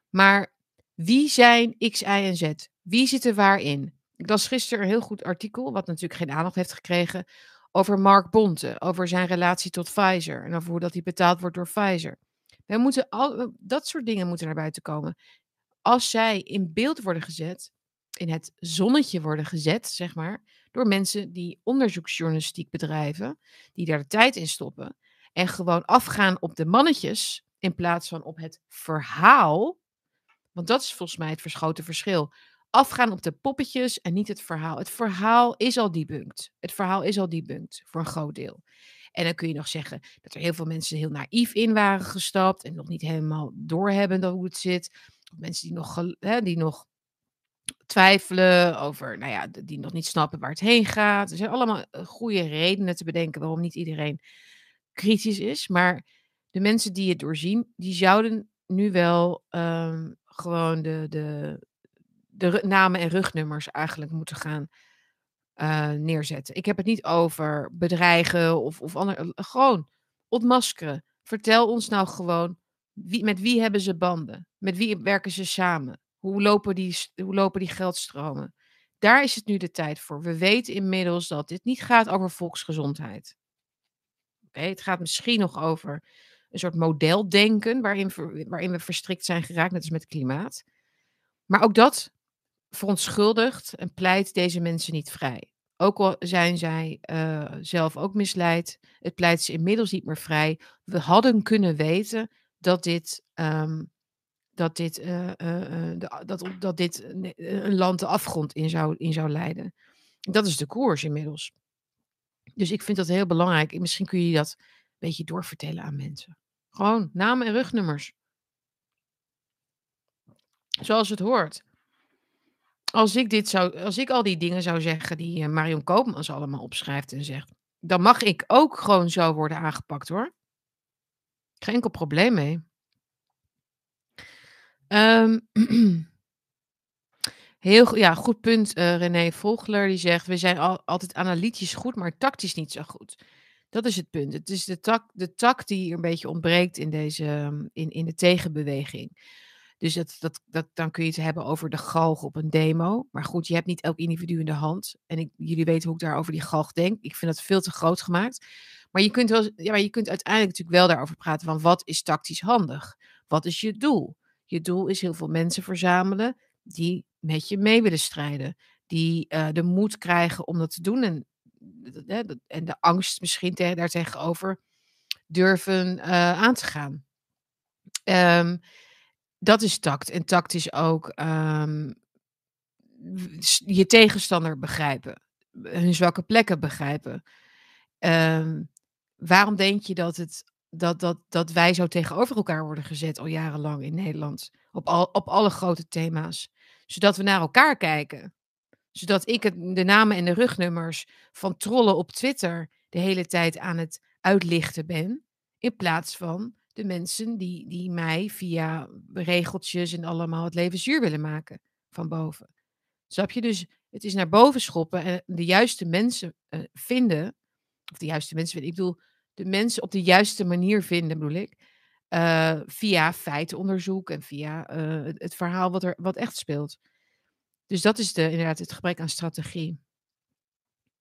Maar wie zijn X, Y en Z? Wie zit er waarin? Ik las gisteren een heel goed artikel, wat natuurlijk geen aandacht heeft gekregen, over Mark Bonte, over zijn relatie tot Pfizer en over hoe dat hij betaald wordt door Pfizer. We moeten al, dat soort dingen moeten naar buiten komen als zij in beeld worden gezet, in het zonnetje worden gezet, zeg maar, door mensen die onderzoeksjournalistiek bedrijven, die daar de tijd in stoppen en gewoon afgaan op de mannetjes in plaats van op het verhaal. Want dat is volgens mij het verschoten verschil. Afgaan op de poppetjes en niet het verhaal. Het verhaal is al debunked. Het verhaal is al debunked voor een groot deel. En dan kun je nog zeggen dat er heel veel mensen heel naïef in waren gestapt en nog niet helemaal doorhebben hoe het zit mensen die nog, hè, die nog twijfelen over, nou ja, die nog niet snappen waar het heen gaat. Er zijn allemaal eh, goede redenen te bedenken waarom niet iedereen kritisch is. Maar de mensen die het doorzien, die zouden nu wel um, gewoon de, de, de namen en rugnummers eigenlijk moeten gaan uh, neerzetten. Ik heb het niet over bedreigen of, of ander, uh, gewoon ontmaskeren. Vertel ons nou gewoon met wie hebben ze banden? Met wie werken ze samen? Hoe lopen, die, hoe lopen die geldstromen? Daar is het nu de tijd voor. We weten inmiddels dat dit niet gaat over volksgezondheid. Okay, het gaat misschien nog over een soort modeldenken waarin, waarin we verstrikt zijn geraakt, net als met klimaat. Maar ook dat verontschuldigt en pleit deze mensen niet vrij. Ook al zijn zij uh, zelf ook misleid, het pleit ze inmiddels niet meer vrij. We hadden kunnen weten dat dit, um, dat dit, uh, uh, de, dat, dat dit een land de afgrond in zou, in zou leiden. Dat is de koers inmiddels. Dus ik vind dat heel belangrijk. Misschien kun je dat een beetje doorvertellen aan mensen. Gewoon namen en rugnummers. Zoals het hoort. Als ik, dit zou, als ik al die dingen zou zeggen die Marion Koopmans allemaal opschrijft en zegt, dan mag ik ook gewoon zo worden aangepakt hoor. Geen enkel probleem mee. Um, (clears throat) heel ja, goed punt, uh, René Volgler. Die zegt: We zijn al, altijd analytisch goed, maar tactisch niet zo goed. Dat is het punt. Het is de tak, de tak die een beetje ontbreekt in, deze, in, in de tegenbeweging. Dus dat, dat, dat, dan kun je het hebben over de galg op een demo. Maar goed, je hebt niet elk individu in de hand. En ik, jullie weten hoe ik daar over die galg denk. Ik vind dat veel te groot gemaakt. Maar je kunt, wel, ja, maar je kunt uiteindelijk natuurlijk wel daarover praten van wat is tactisch handig? Wat is je doel? Je doel is heel veel mensen verzamelen die met je mee willen strijden. Die uh, de moed krijgen om dat te doen. En, en de angst misschien te, daartegenover durven uh, aan te gaan. Um, dat is tact. En tact is ook um, je tegenstander begrijpen. Hun zwakke plekken begrijpen. Um, waarom denk je dat, het, dat, dat, dat wij zo tegenover elkaar worden gezet al jarenlang in Nederland? Op, al, op alle grote thema's. Zodat we naar elkaar kijken. Zodat ik het, de namen en de rugnummers van trollen op Twitter de hele tijd aan het uitlichten ben. In plaats van de mensen die, die mij via regeltjes en allemaal het leven zuur willen maken van boven. Snap je? Dus het is naar boven schoppen en de juiste mensen uh, vinden. Of de juiste mensen vinden. Ik bedoel, de mensen op de juiste manier vinden, bedoel ik. Uh, via feitenonderzoek en via uh, het, verhaal wat er wat echt speelt. Dus dat is de, inderdaad het gebrek aan strategie.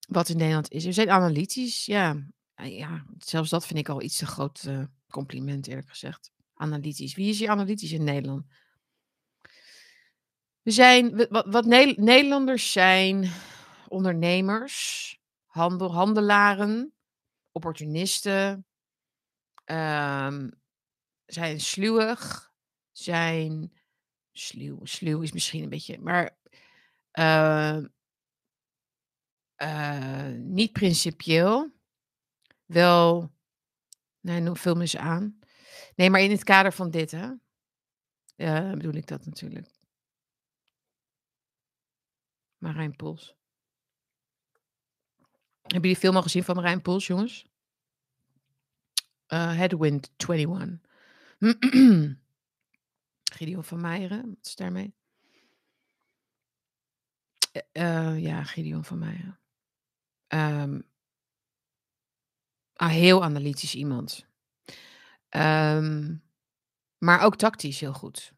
Wat in Nederland is. We zijn analytisch, ja. Ja. Zelfs dat vind ik al iets te groot compliment, eerlijk gezegd. Analytisch. Wie is hier analytisch in Nederland? We zijn, wat, Nederlanders zijn ondernemers, handel, handelaren, opportunisten, um, zijn sluwig, zijn sluw, sluw is misschien een beetje, maar uh, uh, niet principieel, wel Nee, noem, eens aan. Nee, maar in het kader van dit, hè? Ja, bedoel ik dat natuurlijk. Marijn Pols. Hebben jullie film al gezien van Marijn Pols, jongens? Uh, Headwind 21. (clears throat) Gideon van Meijeren, wat is daarmee? Uh, ja, Gideon van Meijeren. Um, Ah, heel analytisch iemand. Um, maar ook tactisch heel goed. Het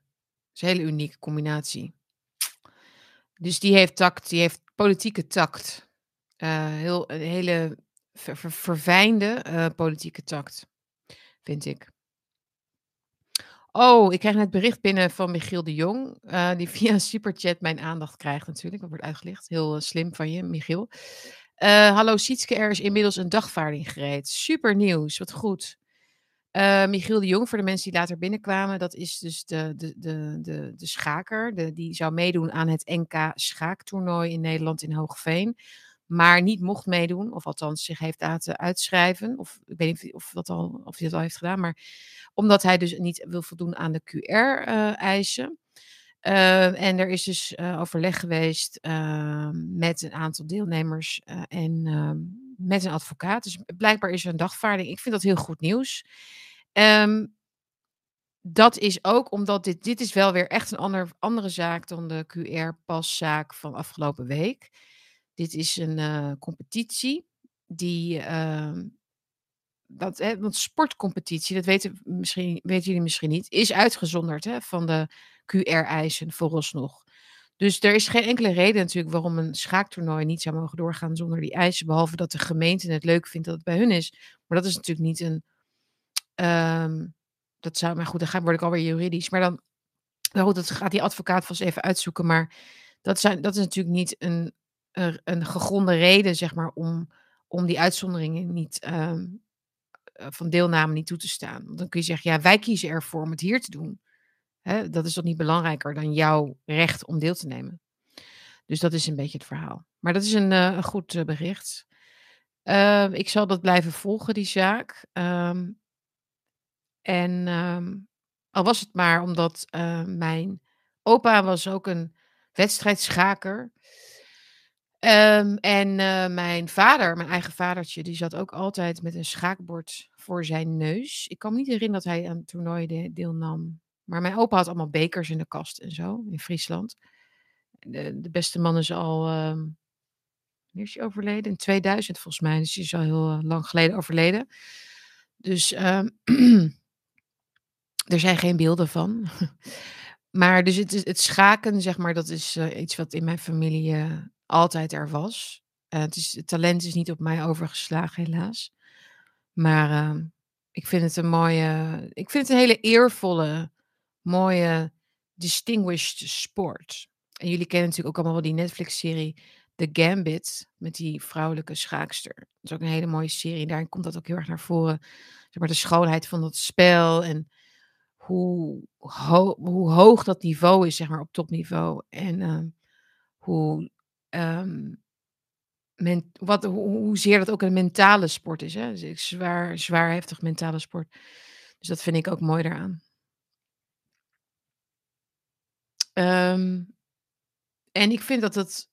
is een hele unieke combinatie. Dus die heeft tact, die heeft politieke tact. Uh, heel, een hele ver, ver, verfijnde uh, politieke tact, vind ik. Oh, ik krijg net bericht binnen van Michiel de Jong, uh, die (laughs) via superchat mijn aandacht krijgt natuurlijk. Dat wordt uitgelicht. Heel slim van je, Michiel. Uh, hallo Sietske, er is inmiddels een dagvaarding gereed. Super nieuws, wat goed. Uh, Michiel de Jong, voor de mensen die later binnenkwamen, dat is dus de, de, de, de, de schaker. De, die zou meedoen aan het NK schaaktoernooi in Nederland in Hoogveen. Maar niet mocht meedoen, of althans zich heeft laten uitschrijven. Of ik weet niet of, dat al, of hij dat al heeft gedaan. Maar omdat hij dus niet wil voldoen aan de QR-eisen. Uh, en er is dus uh, overleg geweest uh, met een aantal deelnemers eh, en ehm, met een advocaat. Dus blijkbaar is er een dagvaarding. Ik vind dat heel goed nieuws. Dat is ook omdat dit, dit is wel weer echt een ander, andere zaak dan de QR-paszaak van afgelopen week. Dit is een eh, competitie die ehm, dat, hè, want sportcompetitie, dat weten, misschien, weten jullie misschien niet, is uitgezonderd hè, van de QR-eisen vooralsnog. Dus er is geen enkele reden natuurlijk waarom een schaaktoernooi niet zou mogen doorgaan zonder die eisen. Behalve dat de gemeente het leuk vindt dat het bij hun is. Maar dat is natuurlijk niet een. Um, dat zou, maar goed, dan word ik alweer juridisch. Maar dan. Nou goed, dat gaat die advocaat vast even uitzoeken. Maar dat, zijn, dat is natuurlijk niet een, een, gegronde reden, zeg maar, om, om die uitzonderingen niet um, van deelname niet toe te staan. Dan kun je zeggen, ja, wij kiezen ervoor om het hier te doen. Hè, dat is toch niet belangrijker dan jouw recht om deel te nemen. Dus dat is een beetje het verhaal. Maar dat is een, een goed uh, bericht. Uh, ik zal dat blijven volgen, die zaak. Um, en um, al was het maar omdat mijn opa was ook een wedstrijdschaker. Um, en mijn vader, mijn eigen vadertje, die zat ook altijd met een schaakbord voor zijn neus. Ik kan me niet herinneren dat hij aan toernooien deelnam. Maar mijn opa had allemaal bekers in de kast en zo, in Friesland. De, de beste man is al, um, is hij overleden? In 2000 volgens mij, dus hij is al heel uh, lang geleden overleden. Dus um, (clears throat) er zijn geen beelden van. (laughs) Maar dus het het schaken, zeg maar, dat is, eh, iets wat in mijn familie, eh, altijd er was. Eh, het is het talent is niet op mij overgeslagen helaas. Maar, ehm, ik vind het een mooie ik vind het een hele eervolle, mooie, distinguished sport. En jullie kennen natuurlijk ook allemaal wel die Netflix-serie The Gambit met die vrouwelijke schaakster. Dat is ook een hele mooie serie. Daarin komt dat ook heel erg naar voren. Zeg maar de schoonheid van dat spel en hoe, ho hoe hoog dat niveau is, zeg maar, op topniveau. En ehm, hoe, men, wat, hoe, hoezeer dat ook een mentale sport is. Hè? Zwaar, zwaar heftig mentale sport. Dus dat vind ik ook mooi daaraan. Um, en ik vind dat het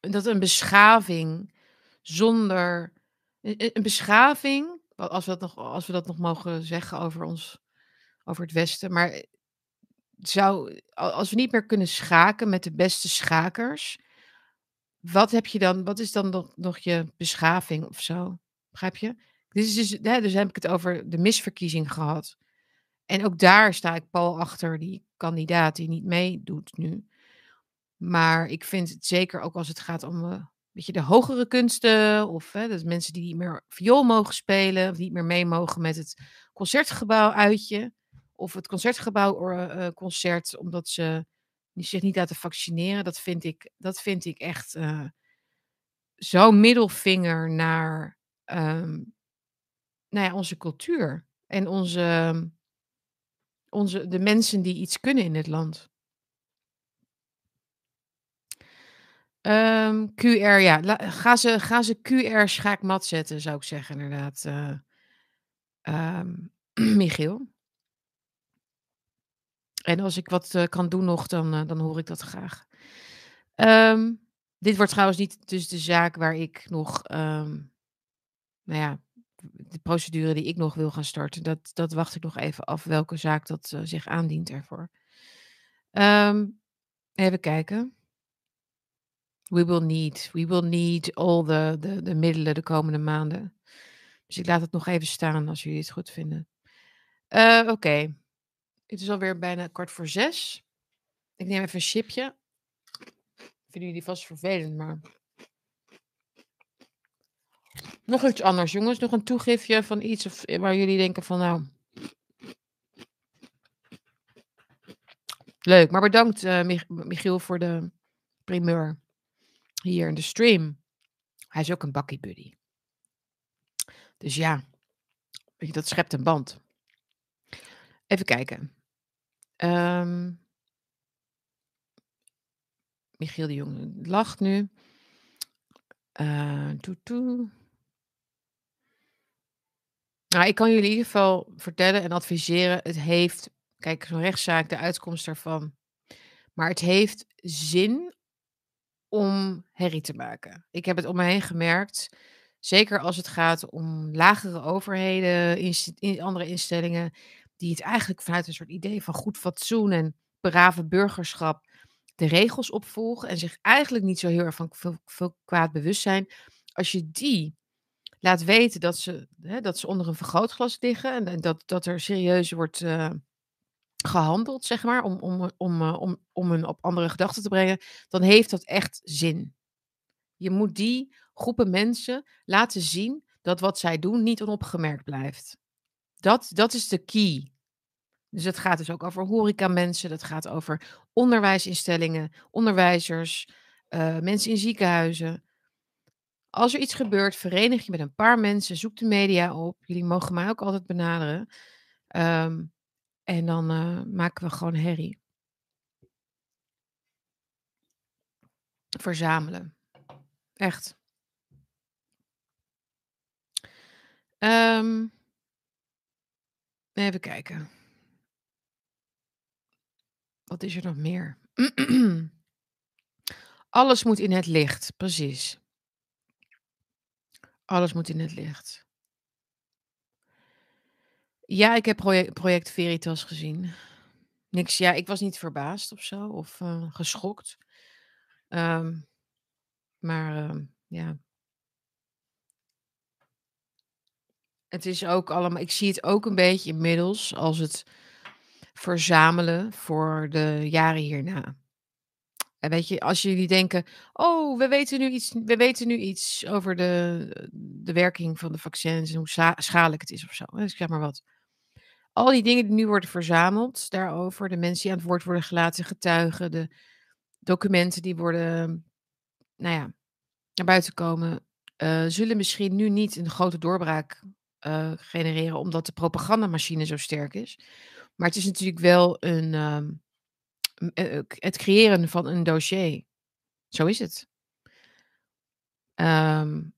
dat een beschaving zonder een, een beschaving, als we dat nog, als we dat nog mogen zeggen over ons over het Westen. Maar zou, als we niet meer kunnen schaken met de beste schakers, wat heb je dan, wat is dan nog, nog je beschaving of zo? Begrijp je? Dit is dus, dus heb ik het over de misverkiezing gehad. En ook daar sta ik Paul achter, die kandidaat die niet meedoet nu. Maar ik vind het zeker ook als het gaat om uh, weet je, de hogere kunsten. Of hè, dat mensen die niet meer viool mogen spelen. Of niet meer mee mogen met het concertgebouw uitje of het concertgebouw uh, concert, omdat ze zich niet laten vaccineren. Dat vind ik, dat vind ik echt uh, zo'n middelvinger naar um, onze cultuur. En onze, onze, de mensen die iets kunnen in het land. Um, QR, ja. La, ga, ze, ga ze QR schaakmat zetten, zou ik zeggen, inderdaad. Uh, (clears throat) Michiel. En als ik wat uh, kan doen nog, dan, uh, dan hoor ik dat graag. Um, dit wordt trouwens niet dus de zaak waar ik nog, um, nou ja, de procedure die ik nog wil gaan starten. Dat, dat wacht ik nog even af welke zaak dat uh, zich aandient ervoor. Um, even kijken. We will need, we will need all the, de, de middelen de komende maanden. Dus ik laat het nog even staan als jullie het goed vinden. Oké. Het is alweer bijna kwart voor zes. Ik neem even een chipje. Vinden jullie vast vervelend, maar. Nog iets anders, jongens. Nog een toegifje van iets of, waar jullie denken van nou. Leuk, maar bedankt uh, Michiel voor de primeur hier in de stream. Hij is ook een bakkie buddy. Dus ja, dat schept een band. Even kijken. Um, Michiel de Jong lacht nu. Uh. Nou, ik kan jullie in ieder geval vertellen en adviseren. Het heeft, kijk, zo'n rechtszaak, de uitkomst daarvan. Maar het heeft zin om herrie te maken. Ik heb het om me heen gemerkt. Zeker als het gaat om lagere overheden, andere instellingen die het eigenlijk vanuit een soort idee van goed fatsoen en brave burgerschap de regels opvolgen en zich eigenlijk niet zo heel erg van veel, kwaad bewust zijn. Als je die laat weten dat ze, hè, dat ze onder een vergrootglas liggen en dat, dat er serieus wordt uh, gehandeld, zeg maar, om, om, om, uh, om, om hun op andere gedachten te brengen, dan heeft dat echt zin. Je moet die groepen mensen laten zien dat wat zij doen niet onopgemerkt blijft. Dat, dat is de key. Dus het gaat dus ook over horecamensen, dat gaat over onderwijsinstellingen, onderwijzers, uh, mensen in ziekenhuizen. Als er iets gebeurt, verenig je met een paar mensen, zoek de media op. Jullie mogen mij ook altijd benaderen. Um, en dan uh, maken we gewoon herrie. Verzamelen. Echt. Um, even kijken. Wat is er nog meer? (clears throat) Alles moet in het licht, precies. Alles moet in het licht. Ja, ik heb project, Veritas gezien. Niks, ja, ik was niet verbaasd of zo, of uh, geschokt. Um, maar uh, ja. Het is ook allemaal, ik zie het ook een beetje inmiddels als het verzamelen voor de jaren hierna. En weet je, als jullie denken: "Oh, we weten nu iets we weten nu iets over de de werking van de vaccins en hoe scha schadelijk het is of zo." Dus ik zeg maar wat. Al die dingen die nu worden verzameld daarover, de mensen die aan het woord worden gelaten, getuigen, de documenten die worden, nou ja, naar buiten komen, uh, zullen misschien nu niet een grote doorbraak uh, genereren, omdat de propagandamachine zo sterk is. Maar het is natuurlijk wel een, ehm, eh, het creëren van een dossier. Zo is het. Um,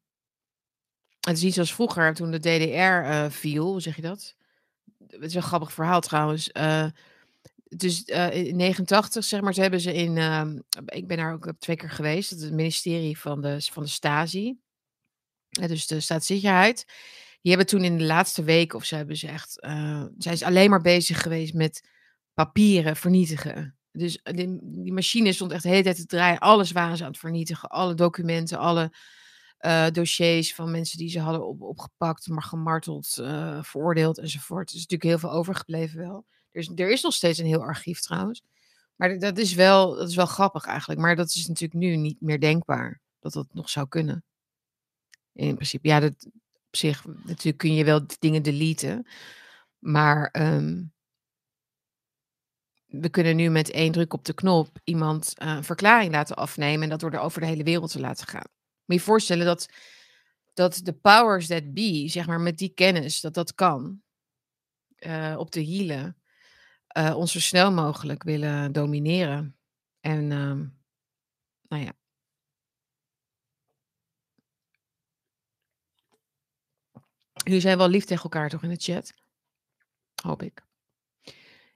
het is niet zoals vroeger, toen de DDR viel, hoe zeg je dat? Het is een grappig verhaal trouwens. dus in 89, zeg maar, hebben ze in. Ehm, ik ben daar ook twee keer geweest. Het ministerie van de, van de Stasi dus de Staatszekerheid. Die hebben toen in de laatste week of ze hebben ze echt, uh, zijn ze alleen maar bezig geweest met papieren vernietigen. Dus eh, die, machine stond echt de hele tijd te draaien. Alles waren ze aan het vernietigen. Alle documenten, alle uh, dossiers van mensen die ze hadden op, opgepakt, maar gemarteld, uh, veroordeeld enzovoort. Er is natuurlijk heel veel overgebleven wel. Er is, er is nog steeds een heel archief trouwens. Maar dat is, wel, dat is wel grappig eigenlijk. Maar dat is natuurlijk nu niet meer denkbaar dat dat nog zou kunnen. In principe, ja, dat, zich, natuurlijk kun je wel dingen deleten. Maar ehm, we kunnen nu met één druk op de knop iemand een verklaring laten afnemen en dat door de, over de hele wereld te laten gaan. Moet je voorstellen dat, dat de powers that be, zeg maar met die kennis, dat dat kan, uh, op de hielen, uh, ons zo snel mogelijk willen domineren. En um, nou ja, Jullie zijn wel lief tegen elkaar toch in de chat? Hoop ik.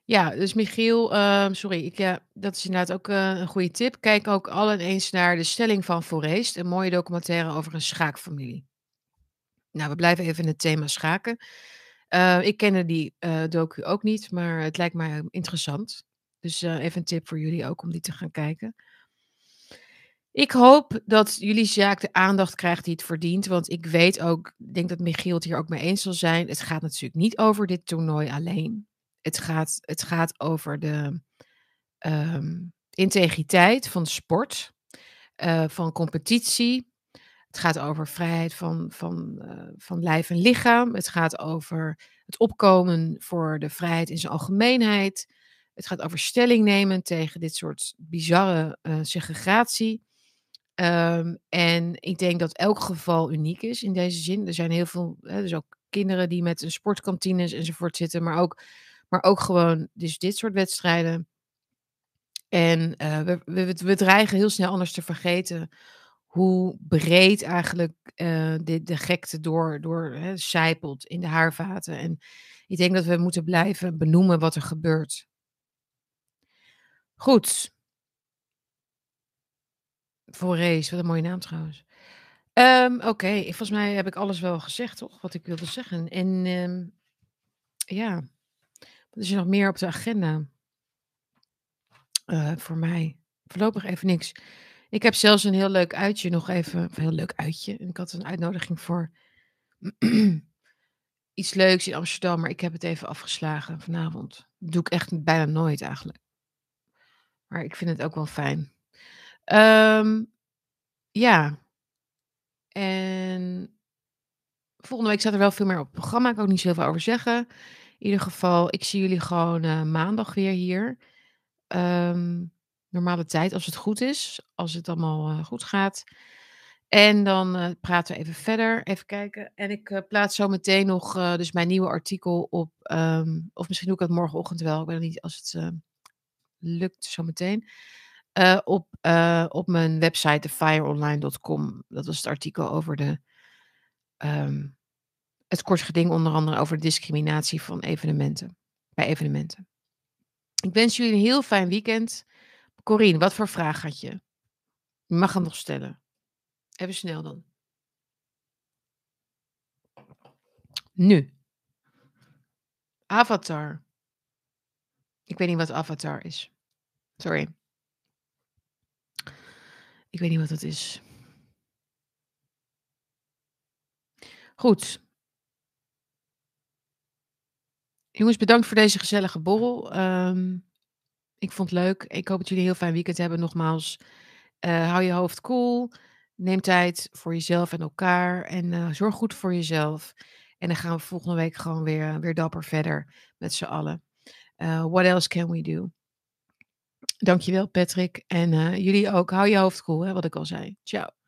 Ja, dus Michiel, uh, sorry, ik, ja, dat is inderdaad ook uh, een goede tip. Kijk ook al eens naar de stelling van Forest, een mooie documentaire over een schaakfamilie. Nou, we blijven even in het thema schaken. Uh, ik kende die docu ook niet, maar het lijkt mij interessant. Dus even een tip voor jullie ook om die te gaan kijken. Ik hoop dat jullie zaak de aandacht krijgt die het verdient. Want ik weet ook, ik denk dat Michiel het hier ook mee eens zal zijn. Het gaat natuurlijk niet over dit toernooi alleen. Het gaat, het gaat over de um, integriteit van sport, uh, van competitie. Het gaat over vrijheid van, van, uh, van lijf en lichaam. Het gaat over het opkomen voor de vrijheid in zijn algemeenheid. Het gaat over stelling nemen tegen dit soort bizarre uh, segregatie. Um, en ik denk dat elk geval uniek is in deze zin. Er zijn heel veel, hè, dus ook kinderen die met een sportkantines enzovoort zitten, maar ook, maar ook gewoon dus dit soort wedstrijden. En uh, we, we, we, dreigen heel snel anders te vergeten hoe breed eigenlijk uh, de, de gekte door, door hè, zijpelt in de haarvaten. En ik denk dat we moeten blijven benoemen wat er gebeurt. Goed. Voor race, wat een mooie naam trouwens. Um, Oké, volgens mij heb ik alles wel gezegd, toch? Wat ik wilde zeggen. En um, ja, wat is er nog meer op de agenda? Uh, voor mij. Voorlopig even niks. Ik heb zelfs een heel leuk uitje nog even. Een heel leuk uitje. Ik had een uitnodiging voor (clears throat) iets leuks in Amsterdam. Maar ik heb het even afgeslagen vanavond. Dat doe ik echt bijna nooit eigenlijk. Maar ik vind het ook wel fijn. Um, ja. En volgende week staat er wel veel meer op het programma. Ik kan ook niet zoveel over zeggen. In ieder geval, ik zie jullie gewoon uh, maandag weer hier. Um, normale tijd, als het goed is. Als het allemaal uh, goed gaat. En dan uh, praten we even verder. Even kijken. En ik plaats zo meteen nog dus mijn nieuwe artikel op. Um, of misschien doe ik het morgenochtend wel. Ik weet niet als het lukt zo meteen. Uh, op, uh, op mijn website, thefireonline.com. Dat was het artikel over de, um, het kort geding onder andere over discriminatie van evenementen, bij evenementen. Ik wens jullie een heel fijn weekend. Corine, wat voor vraag had je? Je mag hem nog stellen. Even snel dan. Nu. Avatar. Ik weet niet wat Avatar is. Sorry. Ik weet niet wat dat is. Goed. Jongens, bedankt voor deze gezellige borrel. Ehm, ik vond het leuk. Ik hoop dat jullie een heel fijn weekend hebben. Nogmaals, uh, hou je hoofd koel. Cool. Neem tijd voor jezelf en elkaar. En uh, zorg goed voor jezelf. En dan gaan we volgende week gewoon weer, weer dapper verder met z'n allen. Uh, what else can we do? Dankjewel, Patrick. En jullie ook. Hou je hoofd koel, wat ik al zei. Ciao.